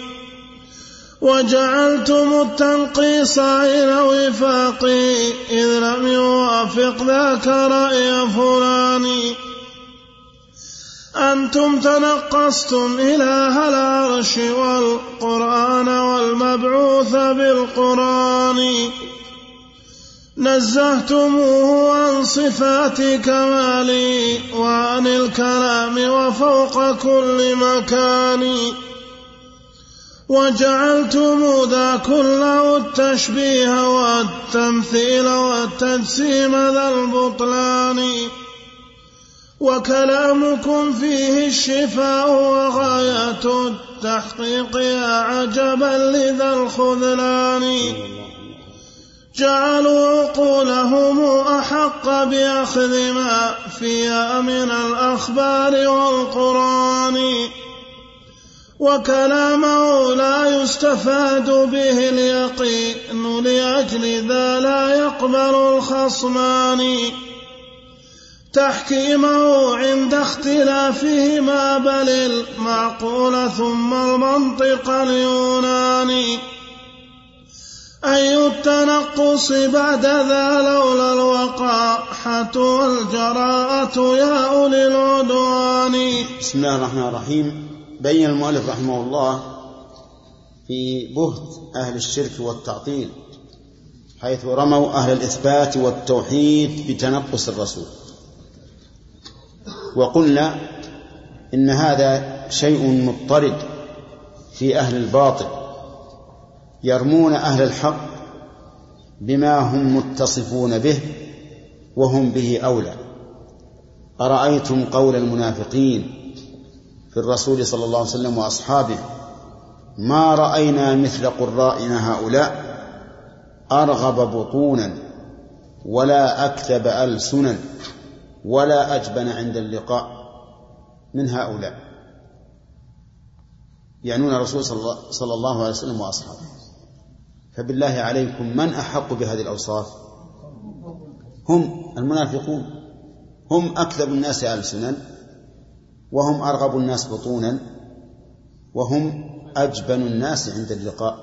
وجعلتم التنقيص إلى وفاق إذ لم يوافق ذاك رأي فلان. أنتم تنقصتم إله العرش والقرآن والمبعوث بالقرآن. نزهتموه عن صفات كمالي وعن الكلام وفوق كل مكان. وجعلتم ذا كله التشبيه والتمثيل والتجسيم ذا البطلان. وكلامكم فيه الشفاء وغاية التحقيق يا عجبا لذا الخذلان. جعلوا عقولهم أحق بأخذ ما فيها من الأخبار والقرآن وكلامه لا يستفاد به اليقين لأجل ذا لا يقبل الخصمان. تحكيمه عند اختلافهما بل المعقول ثم المنطق اليوناني. أي التنقص بعد ذا لولا الوقاحة والجراءة يا أولي العدوان. بسم الله الرحمن الرحيم. بين المؤلف رحمه الله في بهت أهل الشرك والتعطيل حيث رموا أهل الإثبات والتوحيد بتنقص الرسول. وقلنا إن هذا شيء مضطرد في أهل الباطل. يرمون أهل الحق بما هم متصفون به وهم به أولى. أرأيتم قول المنافقين في الرسول صلى الله عليه وسلم وأصحابه ما رأينا مثل قرائنا هؤلاء أرغب بطونا ولا أكذب ألسنا ولا أجبن عند اللقاء من هؤلاء. يعنون الرسول صلى الله عليه وسلم وأصحابه. فبالله عليكم من أحق بهذه الأوصاف؟ هم المنافقون. هم أكذب الناس ألسنا وهم أرغب الناس بطونا وهم أجبن الناس عند اللقاء.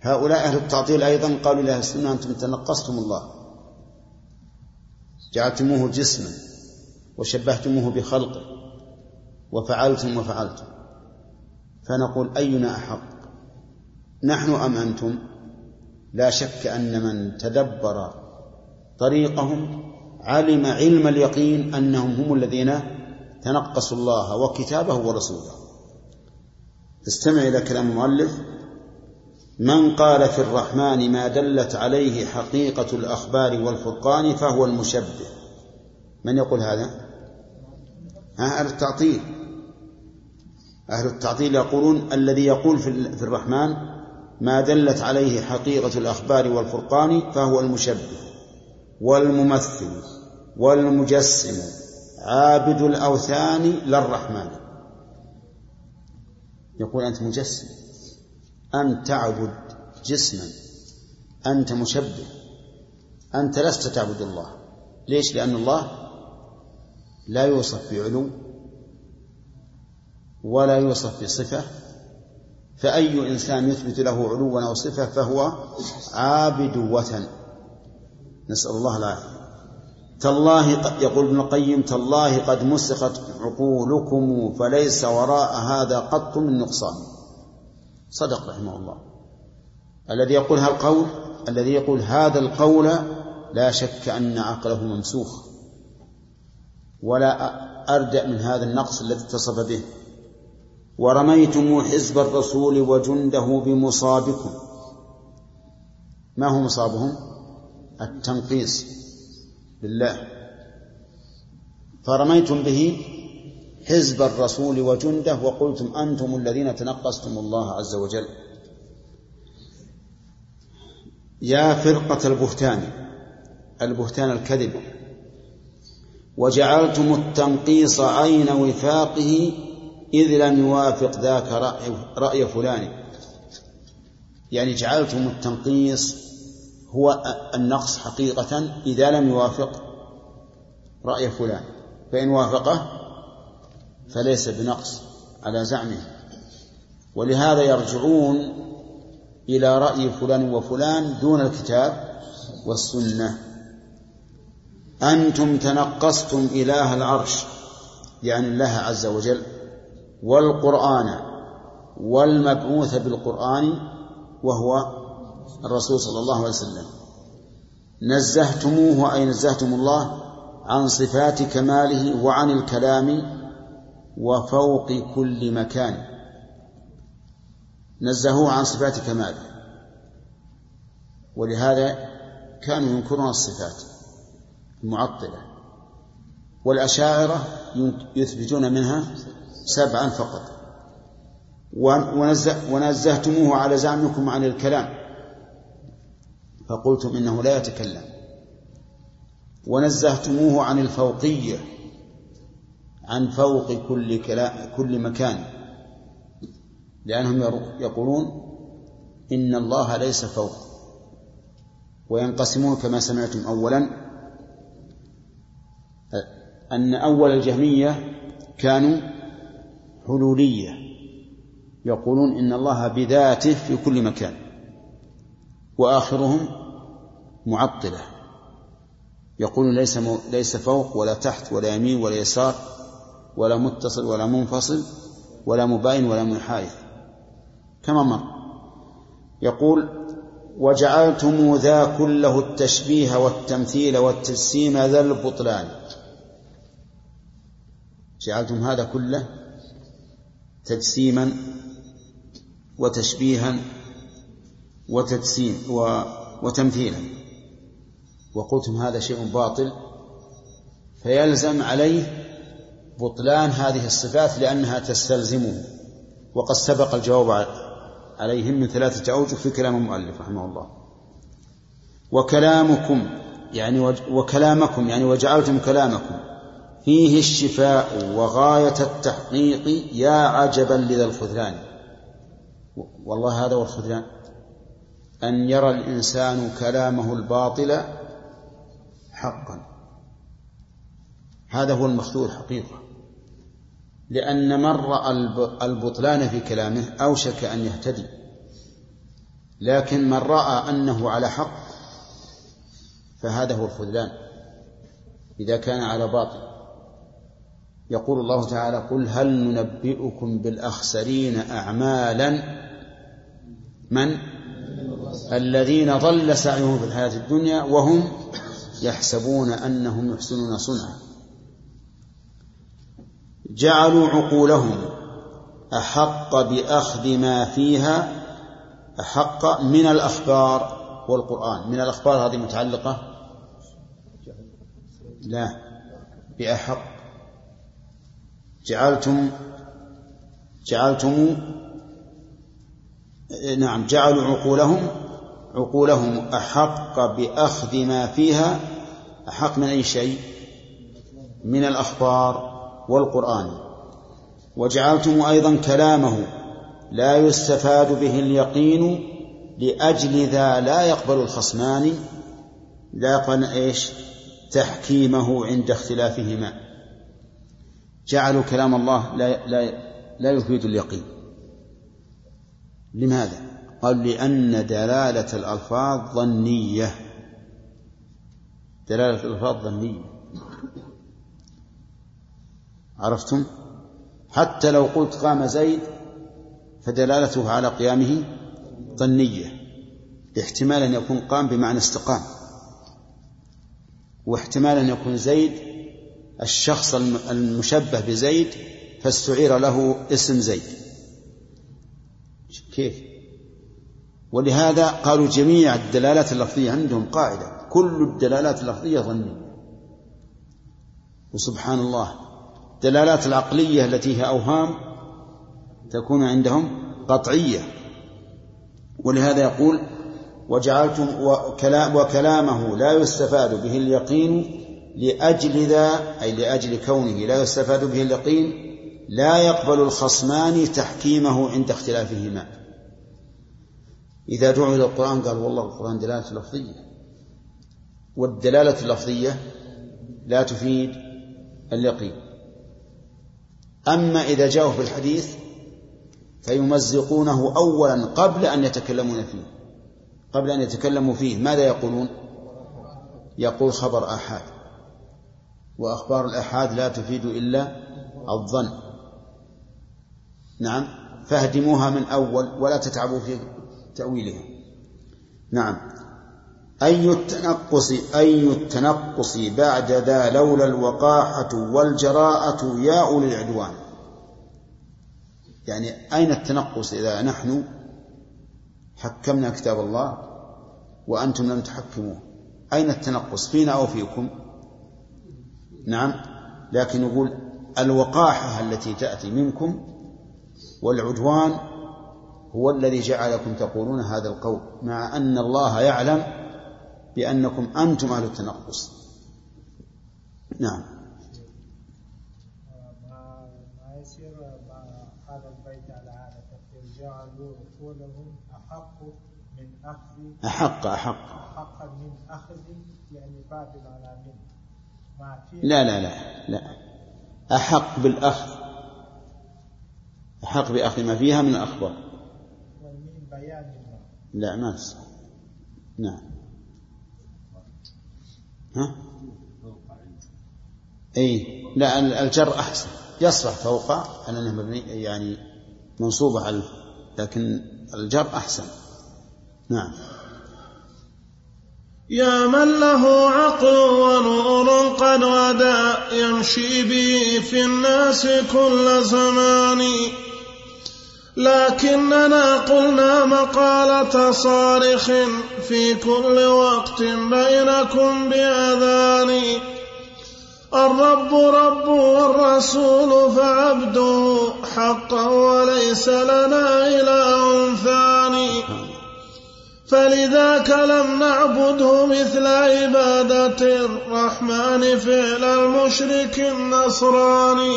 هؤلاء أهل التعطيل أيضا قالوا لأهل السنة أنتم تنقصتم الله. جعلتموه جسما وشبهتموه بخلقه وفعلتم وفعلتم. فنقول أينا أحق؟ نحن أم أنتم؟ لا شك أن من تدبر طريقهم علم علم اليقين أنهم هم الذين تنقصوا الله وكتابه ورسوله. استمع إلى كلام المؤلف. من قال في الرحمن ما دلت عليه حقيقة الأخبار والفرقان فهو المشبه. من يقول هذا؟ أهل التعطيل. أهل التعطيل يقولون الذي يقول في الرحمن ما دلت عليه حقيقة الأخبار والفرقان فهو المشبه والممثل والمجسم عابد الأوثان للرحمن يقول أنت مجسم أنت تعبد جسما أنت مشبه أنت لست تعبد الله ليش؟ لأن الله لا يوصف بعلو ولا يوصف بصفة فأي إنسان يثبت له علوا أو صفة فهو عابد وثن. نسأل الله العافية. تالله يقول ابن القيم تالله قد مسخت عقولكم فليس وراء هذا قط من نقصان. صدق رحمه الله. الذي يقول هذا القول الذي يقول هذا القول لا شك أن عقله ممسوخ. ولا أردأ من هذا النقص الذي اتصف به. ورميتم حزب الرسول وجنده بمصابكم. ما هو مصابهم؟ التنقيص بالله فرميتم به حزب الرسول وجنده وقلتم أنتم الذين تنقصتم الله عز وجل. يا فرقة البهتان البهتان الكذب وجعلتم التنقيص عين وفاقه إذ لم يوافق ذاك رأي, رأي فلان. يعني جعلتم التنقيص هو النقص حقيقة إذا لم يوافق رأي فلان. فإن وافقه فليس بنقص على زعمه. ولهذا يرجعون إلى رأي فلان وفلان دون الكتاب والسنة. أنتم تنقصتم إله العرش يعني الله عز وجل. والقرآن والمبعوث بالقرآن وهو الرسول صلى الله عليه وسلم. نزهتموه أي نزهتم الله عن صفات كماله وعن الكلام وفوق كل مكان. نزهوه عن صفات كماله. ولهذا كانوا ينكرون الصفات المعطلة. والأشاعرة يثبتون منها سبعا فقط. ونزهتموه على زعمكم عن الكلام. فقلتم إنه لا يتكلم. ونزهتموه عن الفوقية عن فوق كل كل مكان. لأنهم يقولون إن الله ليس فوق. وينقسمون كما سمعتم أولا. أن أول الجهمية كانوا حلولية. يقولون إن الله بذاته في كل مكان. وآخرهم معطلة. يقولون ليس ليس فوق ولا تحت ولا يمين ولا يسار ولا متصل ولا منفصل ولا مباين ولا منحايث كما مر. يقول وجعلتم ذا كله التشبيه والتمثيل والتجسيم ذا البطلان. جعلتم هذا كله تجسيما وتشبيها وتجسيم وتمثيلا. وقلتم هذا شيء باطل فيلزم عليه بطلان هذه الصفات لأنها تستلزمه. وقد سبق الجواب عليهم من ثلاثة أوجه في كلام المؤلف رحمه الله. وكلامكم يعني وكلامكم يعني وجعلتم كلامكم. فيه الشفاء وغاية التحقيق يا عجبا لذا الخذلان. والله هذا هو الخذلان. أن يرى الإنسان كلامه الباطل حقا. هذا هو المخذول حقيقة. لأن من رأى البطلان في كلامه أوشك أن يهتدي. لكن من رأى أنه على حق فهذا هو الخذلان. إذا كان على باطل. يقول الله تعالى قل هل ننبئكم بالأخسرين أعمالا؟ من؟ الذين ضل سعيهم في الحياة الدنيا وهم يحسبون أنهم يحسنون صنعا. جعلوا عقولهم أحق بأخذ ما فيها أحق من الأخبار والقرآن. من الأخبار هذه متعلقة؟ لا بأحق جعلتم جعلتم نعم جعلوا عقولهم عقولهم أحق بأخذ ما فيها أحق من أي شيء؟ من الأخبار والقرآن. وجعلتم أيضا كلامه لا يستفاد به اليقين لأجل ذا لا يقبل الخصمان لا يقبل إيش؟ تحكيمه عند اختلافهما. جعلوا كلام الله لا, لا, لا يفيد اليقين. لماذا؟ قال لأن دلالة الألفاظ ظنية. دلالة الألفاظ ظنية. عرفتم؟ حتى لو قلت قام زيد فدلالته على قيامه ظنية احتمال أن يكون قام بمعنى استقام واحتمال أن يكون زيد الشخص المشبه بزيد فاستعير له اسم زيد. كيف؟ ولهذا قالوا جميع الدلالات اللفظية عندهم قاعدة. كل الدلالات اللفظية ظنية. وسبحان الله الدلالات العقلية التي هي أوهام تكون عندهم قطعية. ولهذا يقول وجعلتم وكلامه لا يستفاد به اليقين لأجل ذا أي لأجل كونه لا يستفاد به اليقين لا يقبل الخصمان تحكيمه عند اختلافهما. إذا دعوا إلى القرآن قال والله القرآن دلالة لفظية. والدلالة اللفظية لا تفيد اليقين. أما إذا جاءوا في الحديث فيمزقونه أولا قبل أن يتكلمون فيه. قبل أن يتكلموا فيه ماذا يقولون؟ يقول خبر آحاد. وأخبار الآحاد لا تفيد إلا الظن. نعم. فاهدموها من أول ولا تتعبوا في تأويلها. نعم. أي التنقص أي التنقص بعد ذا لولا الوقاحة والجراءة يا أولي العدوان. يعني أين التنقص إذا نحن حكمنا كتاب الله وأنتم لم تحكموه؟ أين التنقص؟ فينا أو فيكم؟ نعم. لكن يقول الوقاحة التي تأتي منكم والعدوان هو الذي جعلكم تقولون هذا القول مع أن الله يعلم بأنكم أنتم أهل التنقص. نعم. هذا البيت على جعلوا عقولهم أحق من أخذ أحق. أحق من أخذ يعني بابل على من ما في لا لا لا لا. أحق بالأخذ. أحق بأخذ ما فيها من الأخبار. لا ما في نعم. ها؟ إي. لا الجر أحسن. يصلح فوق أنه مبني يعني منصوبه على لكن الجر أحسن. نعم. يا من له عقل ونور قد غدا يمشي به في الناس كل زمان. لكننا قلنا مقالة صارخ في كل وقت بينكم بأذان. الرب رب والرسول فعبده حقا وليس لنا إله ثاني فلذاك لم نعبده مثل عبادة الرحمن فعل المشرك النصراني.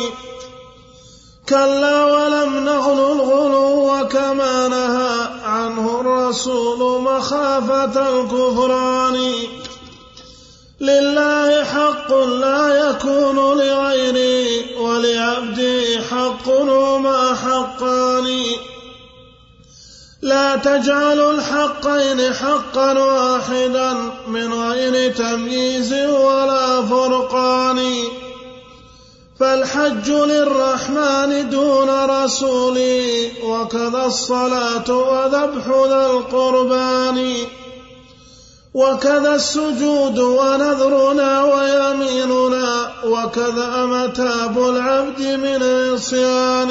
كلا ولم نغل الغلو كما نهى عنه الرسول مخافة الكفران. لله حق لا يكون لغيره ولعبده حق وما حقان لا تجعلوا الحقين حقا واحدا من غير تمييز ولا فرقان. فالحج للرحمن دون رسولي وكذا الصلاة وذبح ذا القربان. وكذا السجود ونذرنا ويميننا وكذا متاب العبد من العصيان.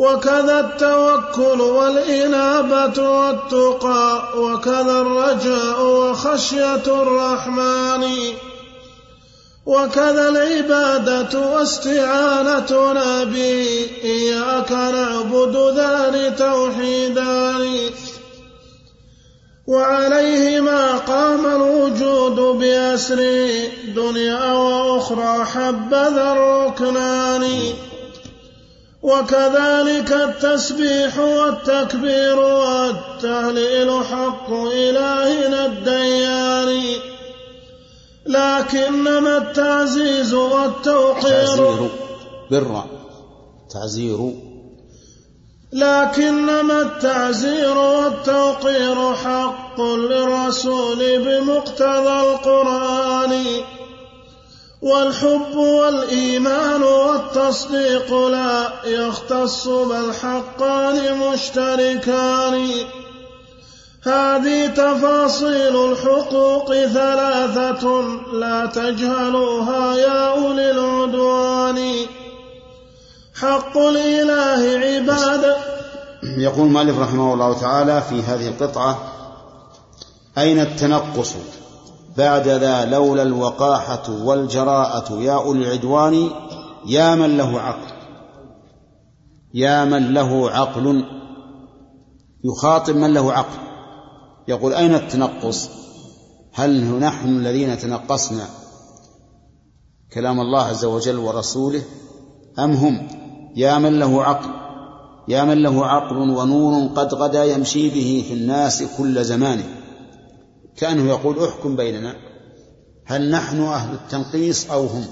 وكذا التوكل والإنابة والتقى وكذا الرجاء وخشية الرحمن وكذا العبادة واستعانتنا به إياك نعبد ذان توحيدان وعليهما قام الوجود بأسر دنيا وأخرى حبذا الركنان وكذلك التسبيح والتكبير والتهليل حق إلهنا الديان. لكنما التعزيز والتوقير. تعزير بالراء تعزير. لكنما التعزير والتوقير حق للرسول بمقتضى القرآن. والحب والإيمان والتصديق لا يختص بل حقان مشتركان. هذه تفاصيل الحقوق ثلاثة لا تجهلوها يا أولي العدوان. حق الإله عبادة يقول المؤلف رحمه الله تعالى في هذه القطعة أين التنقص؟ بعد ذا لولا الوقاحة والجراءة يا أولي العدوان يا من له عقل. يا من له عقل. يخاطب من له عقل. يقول أين التنقص؟ هل نحن الذين تنقصنا كلام الله عز وجل ورسوله؟ أم هم؟ يا من له عقل. يا من له عقل ونور قد غدا يمشي به في الناس كل زمان. كأنه يقول احكم بيننا. هل نحن أهل التنقيص أو هم؟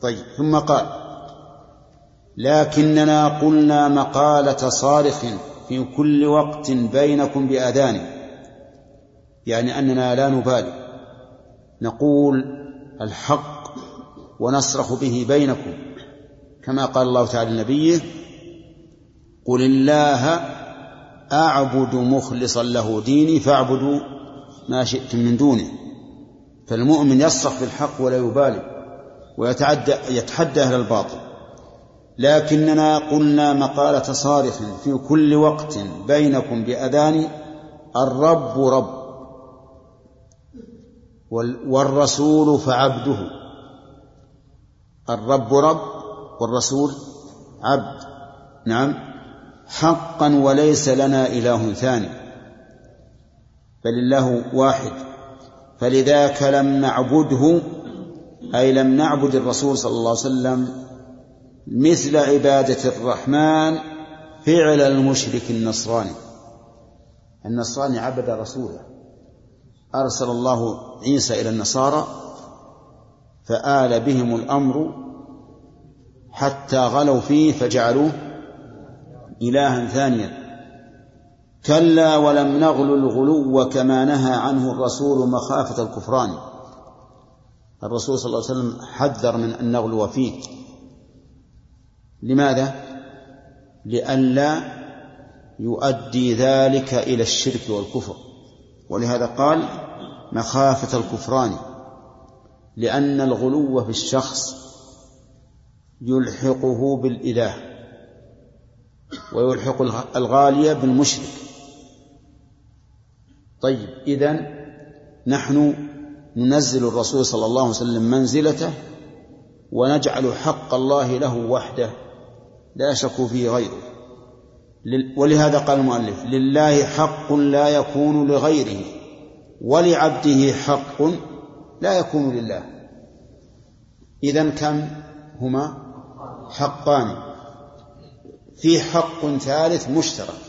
طيب ثم قال لكننا قلنا مقالة صارخ في كل وقت بينكم بآذان. يعني أننا لا نبالي. نقول الحق ونصرخ به بينكم. كما قال الله تعالى لنبيه قل الله أعبد مخلصا له ديني فاعبدوا ما شئتم من دونه. فالمؤمن يصرخ بالحق ولا يبالي ويتعدى يتحدى أهل الباطل. لكننا قلنا مقالة صارخ في كل وقت بينكم بأذان الرب رب والرسول فعبده. الرب رب والرسول عبد. نعم. حقا وليس لنا إله ثاني. بل الله واحد. فلذاك لم نعبده أي لم نعبد الرسول صلى الله عليه وسلم مثل عبادة الرحمن فعل المشرك النصراني. النصراني عبد رسوله. أرسل الله عيسى إلى النصارى فآل بهم الأمر حتى غلوا فيه فجعلوه إلها ثانيا. كلا ولم نغل الغلو كما نهى عنه الرسول مخافة الكفران. الرسول صلى الله عليه وسلم حذر من أن نغلو فيه لماذا؟ لئلا يؤدي ذلك إلى الشرك والكفر. ولهذا قال مخافة الكفران. لأن الغلو في الشخص يلحقه بالإله ويلحق الغالية بالمشرك. طيب إذن نحن ننزل الرسول صلى الله عليه وسلم منزلته ونجعل حق الله له وحده لا يشك فيه غيره. ولهذا قال المؤلف لله حق لا يكون لغيره ولعبده حق لا يكون لله. إذا كم هما؟ حقان. في حق ثالث مشترك.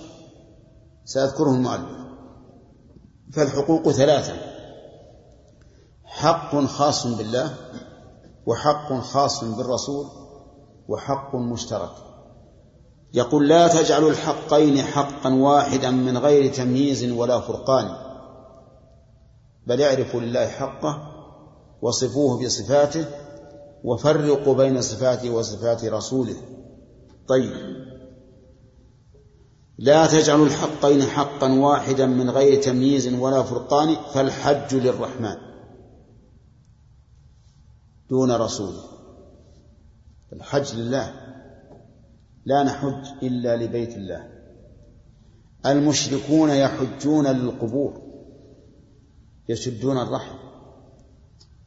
سيذكره المؤلف. فالحقوق ثلاثة. حق خاص بالله وحق خاص بالرسول وحق مشترك. يقول لا تجعلوا الحقين حقا واحدا من غير تمييز ولا فرقان. بل اعرفوا لله حقه وصفوه بصفاته وفرقوا بين صفاته وصفات رسوله. طيب. لا تجعلوا الحقين حقا واحدا من غير تمييز ولا فرقان فالحج للرحمن. دون رسوله الحج لله. لا نحج إلا لبيت الله. المشركون يحجون للقبور. يشدون الرحم.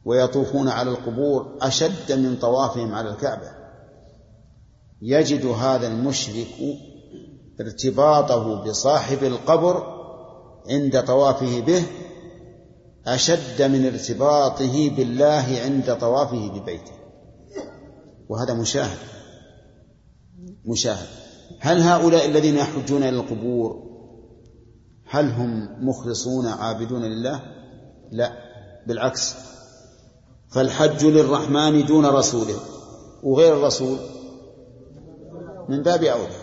ويطوفون على القبور أشد من طوافهم على الكعبة. يجد هذا المشرك ارتباطه بصاحب القبر عند طوافه به أشد من ارتباطه بالله عند طوافه ببيته. وهذا مشاهد. مشاهد. هل هؤلاء الذين يحجون إلى القبور هل هم مخلصون عابدون لله؟ لا. بالعكس. فالحج للرحمن دون رسوله. وغير الرسول من باب أولى.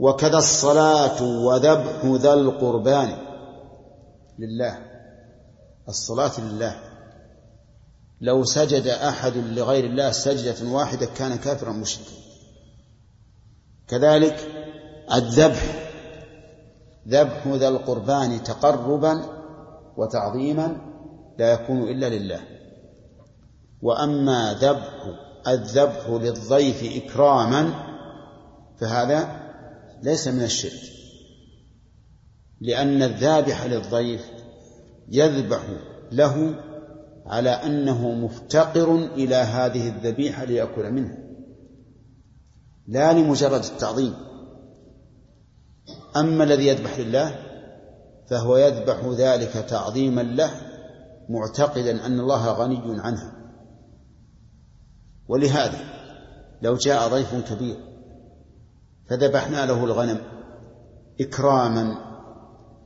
وكذا الصلاة وذبح ذا القربان لله. الصلاة لله. لو سجد أحد لغير الله سجدة واحدة كان كافرا مشركا. كذلك الذبح. ذبح ذا القربان تقربا وتعظيما لا يكون إلا لله. وأما ذبح الذبح للضيف إكراما فهذا ليس من الشرك. لأن الذابح للضيف يذبح له على أنه مفتقر إلى هذه الذبيحة ليأكل منها لا لمجرد التعظيم. أما الذي يذبح لله فهو يذبح ذلك تعظيما له معتقدا أن الله غني عنها ولهذا لو جاء ضيف كبير فذبحنا له الغنم إكراما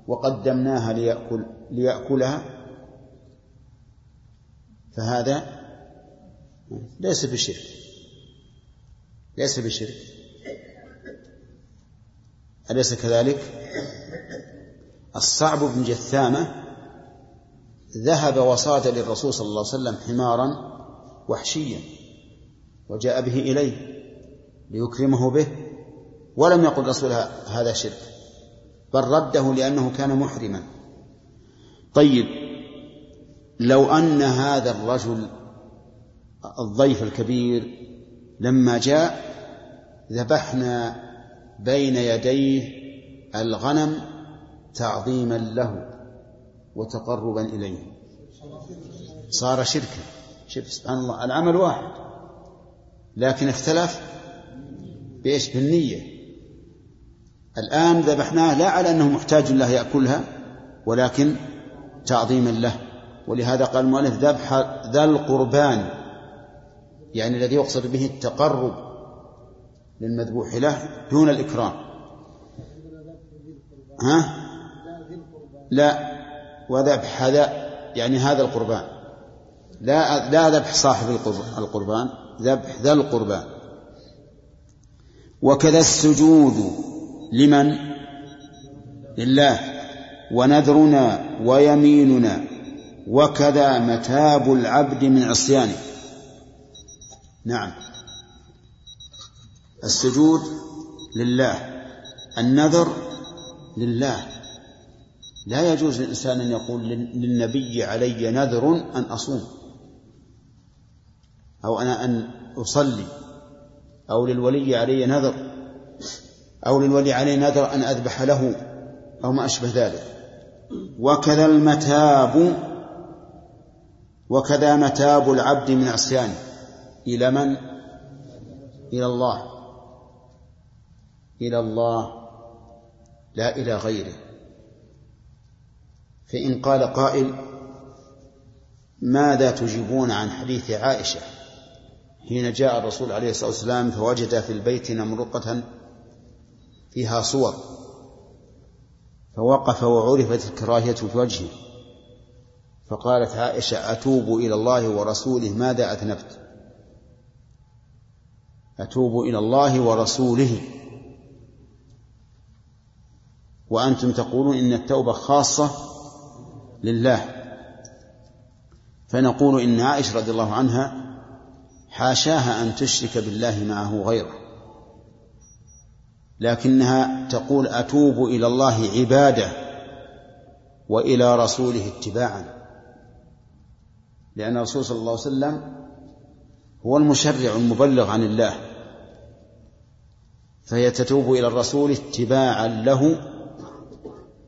وقدمناها ليأكل ليأكلها. فهذا ليس بشرك. ليس بشرك. أليس كذلك؟ الصعب بن جثامة ذهب وصاد للرسول صلى الله عليه وسلم حمارا وحشيا وجاء به إليه ليكرمه به ولم يقل رسول هذا شرك بل رده لأنه كان محرما. طيب لو أن هذا الرجل الضيف الكبير لما جاء ذبحنا بين يديه الغنم تعظيما له وتقربا إليه. صار شركا. شوف سبحان الله العمل واحد لكن اختلف بإيش؟ بالنية. الآن ذبحناه لا على أنه محتاج له يأكلها ولكن تعظيما له. ولهذا قال المؤلف ذبح ذا القربان يعني الذي يقصد به التقرب للمذبوح له دون الإكرام. ها؟ لا وذبح هذا يعني هذا القربان. لا لا ذبح صاحب القربان ذبح ذا القربان. وكذا السجود. لمن؟ لله. ونذرنا ويميننا. وكذا متاب العبد من عصيانه. نعم. السجود لله. النذر لله. لا يجوز للإنسان أن يقول للنبي علي نذر أن أصوم. أو أنا أن أصلي. أو للولي علي نذر. أو للولي علي نذر أن أذبح له أو ما أشبه ذلك. وكذا المتاب وكذا متاب العبد من عصيانه إلى من؟ إلى الله. إلى الله. لا إلى غيره. فإن قال قائل ماذا تجيبون عن حديث عائشة؟ حين جاء الرسول عليه الصلاة والسلام فوجد في البيت نمرقة فيها صور. فوقف وعرفت الكراهية في وجهه. فقالت عائشة أتوب إلى الله ورسوله. ماذا أذنبت؟ أتوب إلى الله ورسوله. وأنتم تقولون إن التوبة خاصة لله. فنقول إن عائشة رضي الله عنها حاشاها أن تشرك بالله معه غيره. لكنها تقول أتوب إلى الله عبادة وإلى رسوله اتباعا. لأن الرسول صلى الله عليه وسلم هو المشرع المبلغ عن الله. فهي تتوب إلى الرسول اتباعا له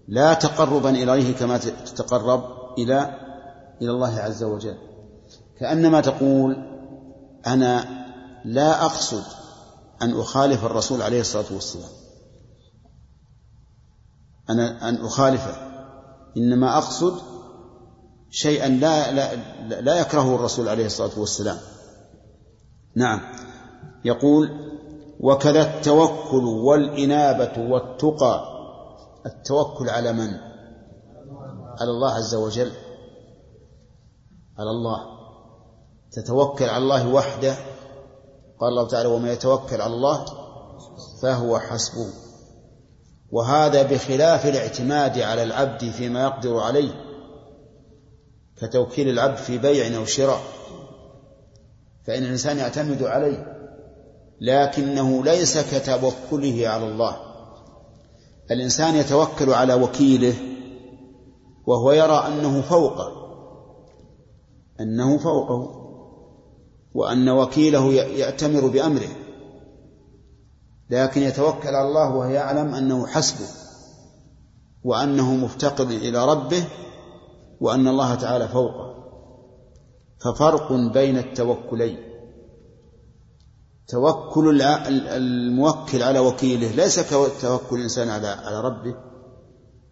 لا تقربا إليه كما تتقرب إلى إلى الله عز وجل. كأنما تقول أنا لا أقصد أن أخالف الرسول عليه الصلاة والسلام. أنا أن أخالفه. إنما أقصد شيئا لا لا لا يكرهه الرسول عليه الصلاة والسلام. نعم. يقول وكذا التوكل والإنابة والتقى. التوكل على من؟ على الله عز وجل. على الله. تتوكل على الله وحده. قال الله تعالى ومن يتوكل على الله فهو حسبه. وهذا بخلاف الاعتماد على العبد فيما يقدر عليه كتوكيل العبد في بيع أو شراء فإن الإنسان يعتمد عليه لكنه ليس كتوكله على الله. الإنسان يتوكل على وكيله وهو يرى أنه فوقه أنه فوقه. وأن وكيله يأتمر بأمره. لكن يتوكل على الله وهو يعلم أنه حسبه وأنه مفتقر إلى ربه وأن الله تعالى فوقه. ففرق بين التوكلين. توكل الموكل على وكيله ليس كتوكل الإنسان على على ربه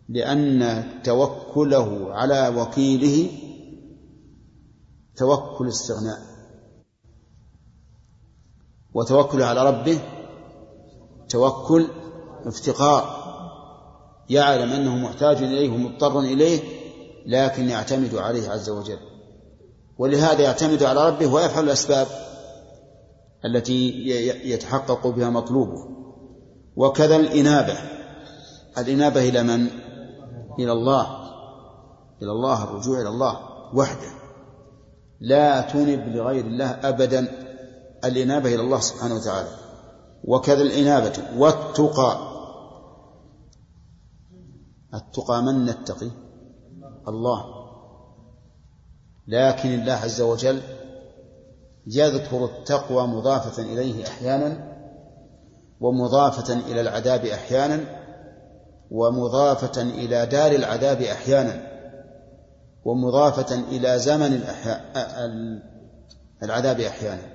لأن توكله على وكيله توكل استغناء. وتوكله على ربه توكل افتقار يعلم أنه محتاج إليه ومضطر إليه لكن يعتمد عليه عز وجل. ولهذا يعتمد على ربه ويفعل الأسباب التي يتحقق بها مطلوبه. وكذا الإنابة. الإنابة إلى من؟ إلى الله. إلى الله الرجوع إلى الله وحده. لا تنب لغير الله أبدا. الإنابة إلى الله سبحانه وتعالى. وكذا الإنابة والتقى. التقى من نتقي؟ الله. لكن الله عز وجل يذكر التقوى مضافة إليه أحيانا ومضافة إلى العذاب أحيانا ومضافة إلى دار العذاب أحيانا ومضافة إلى زمن العذاب أحيانا.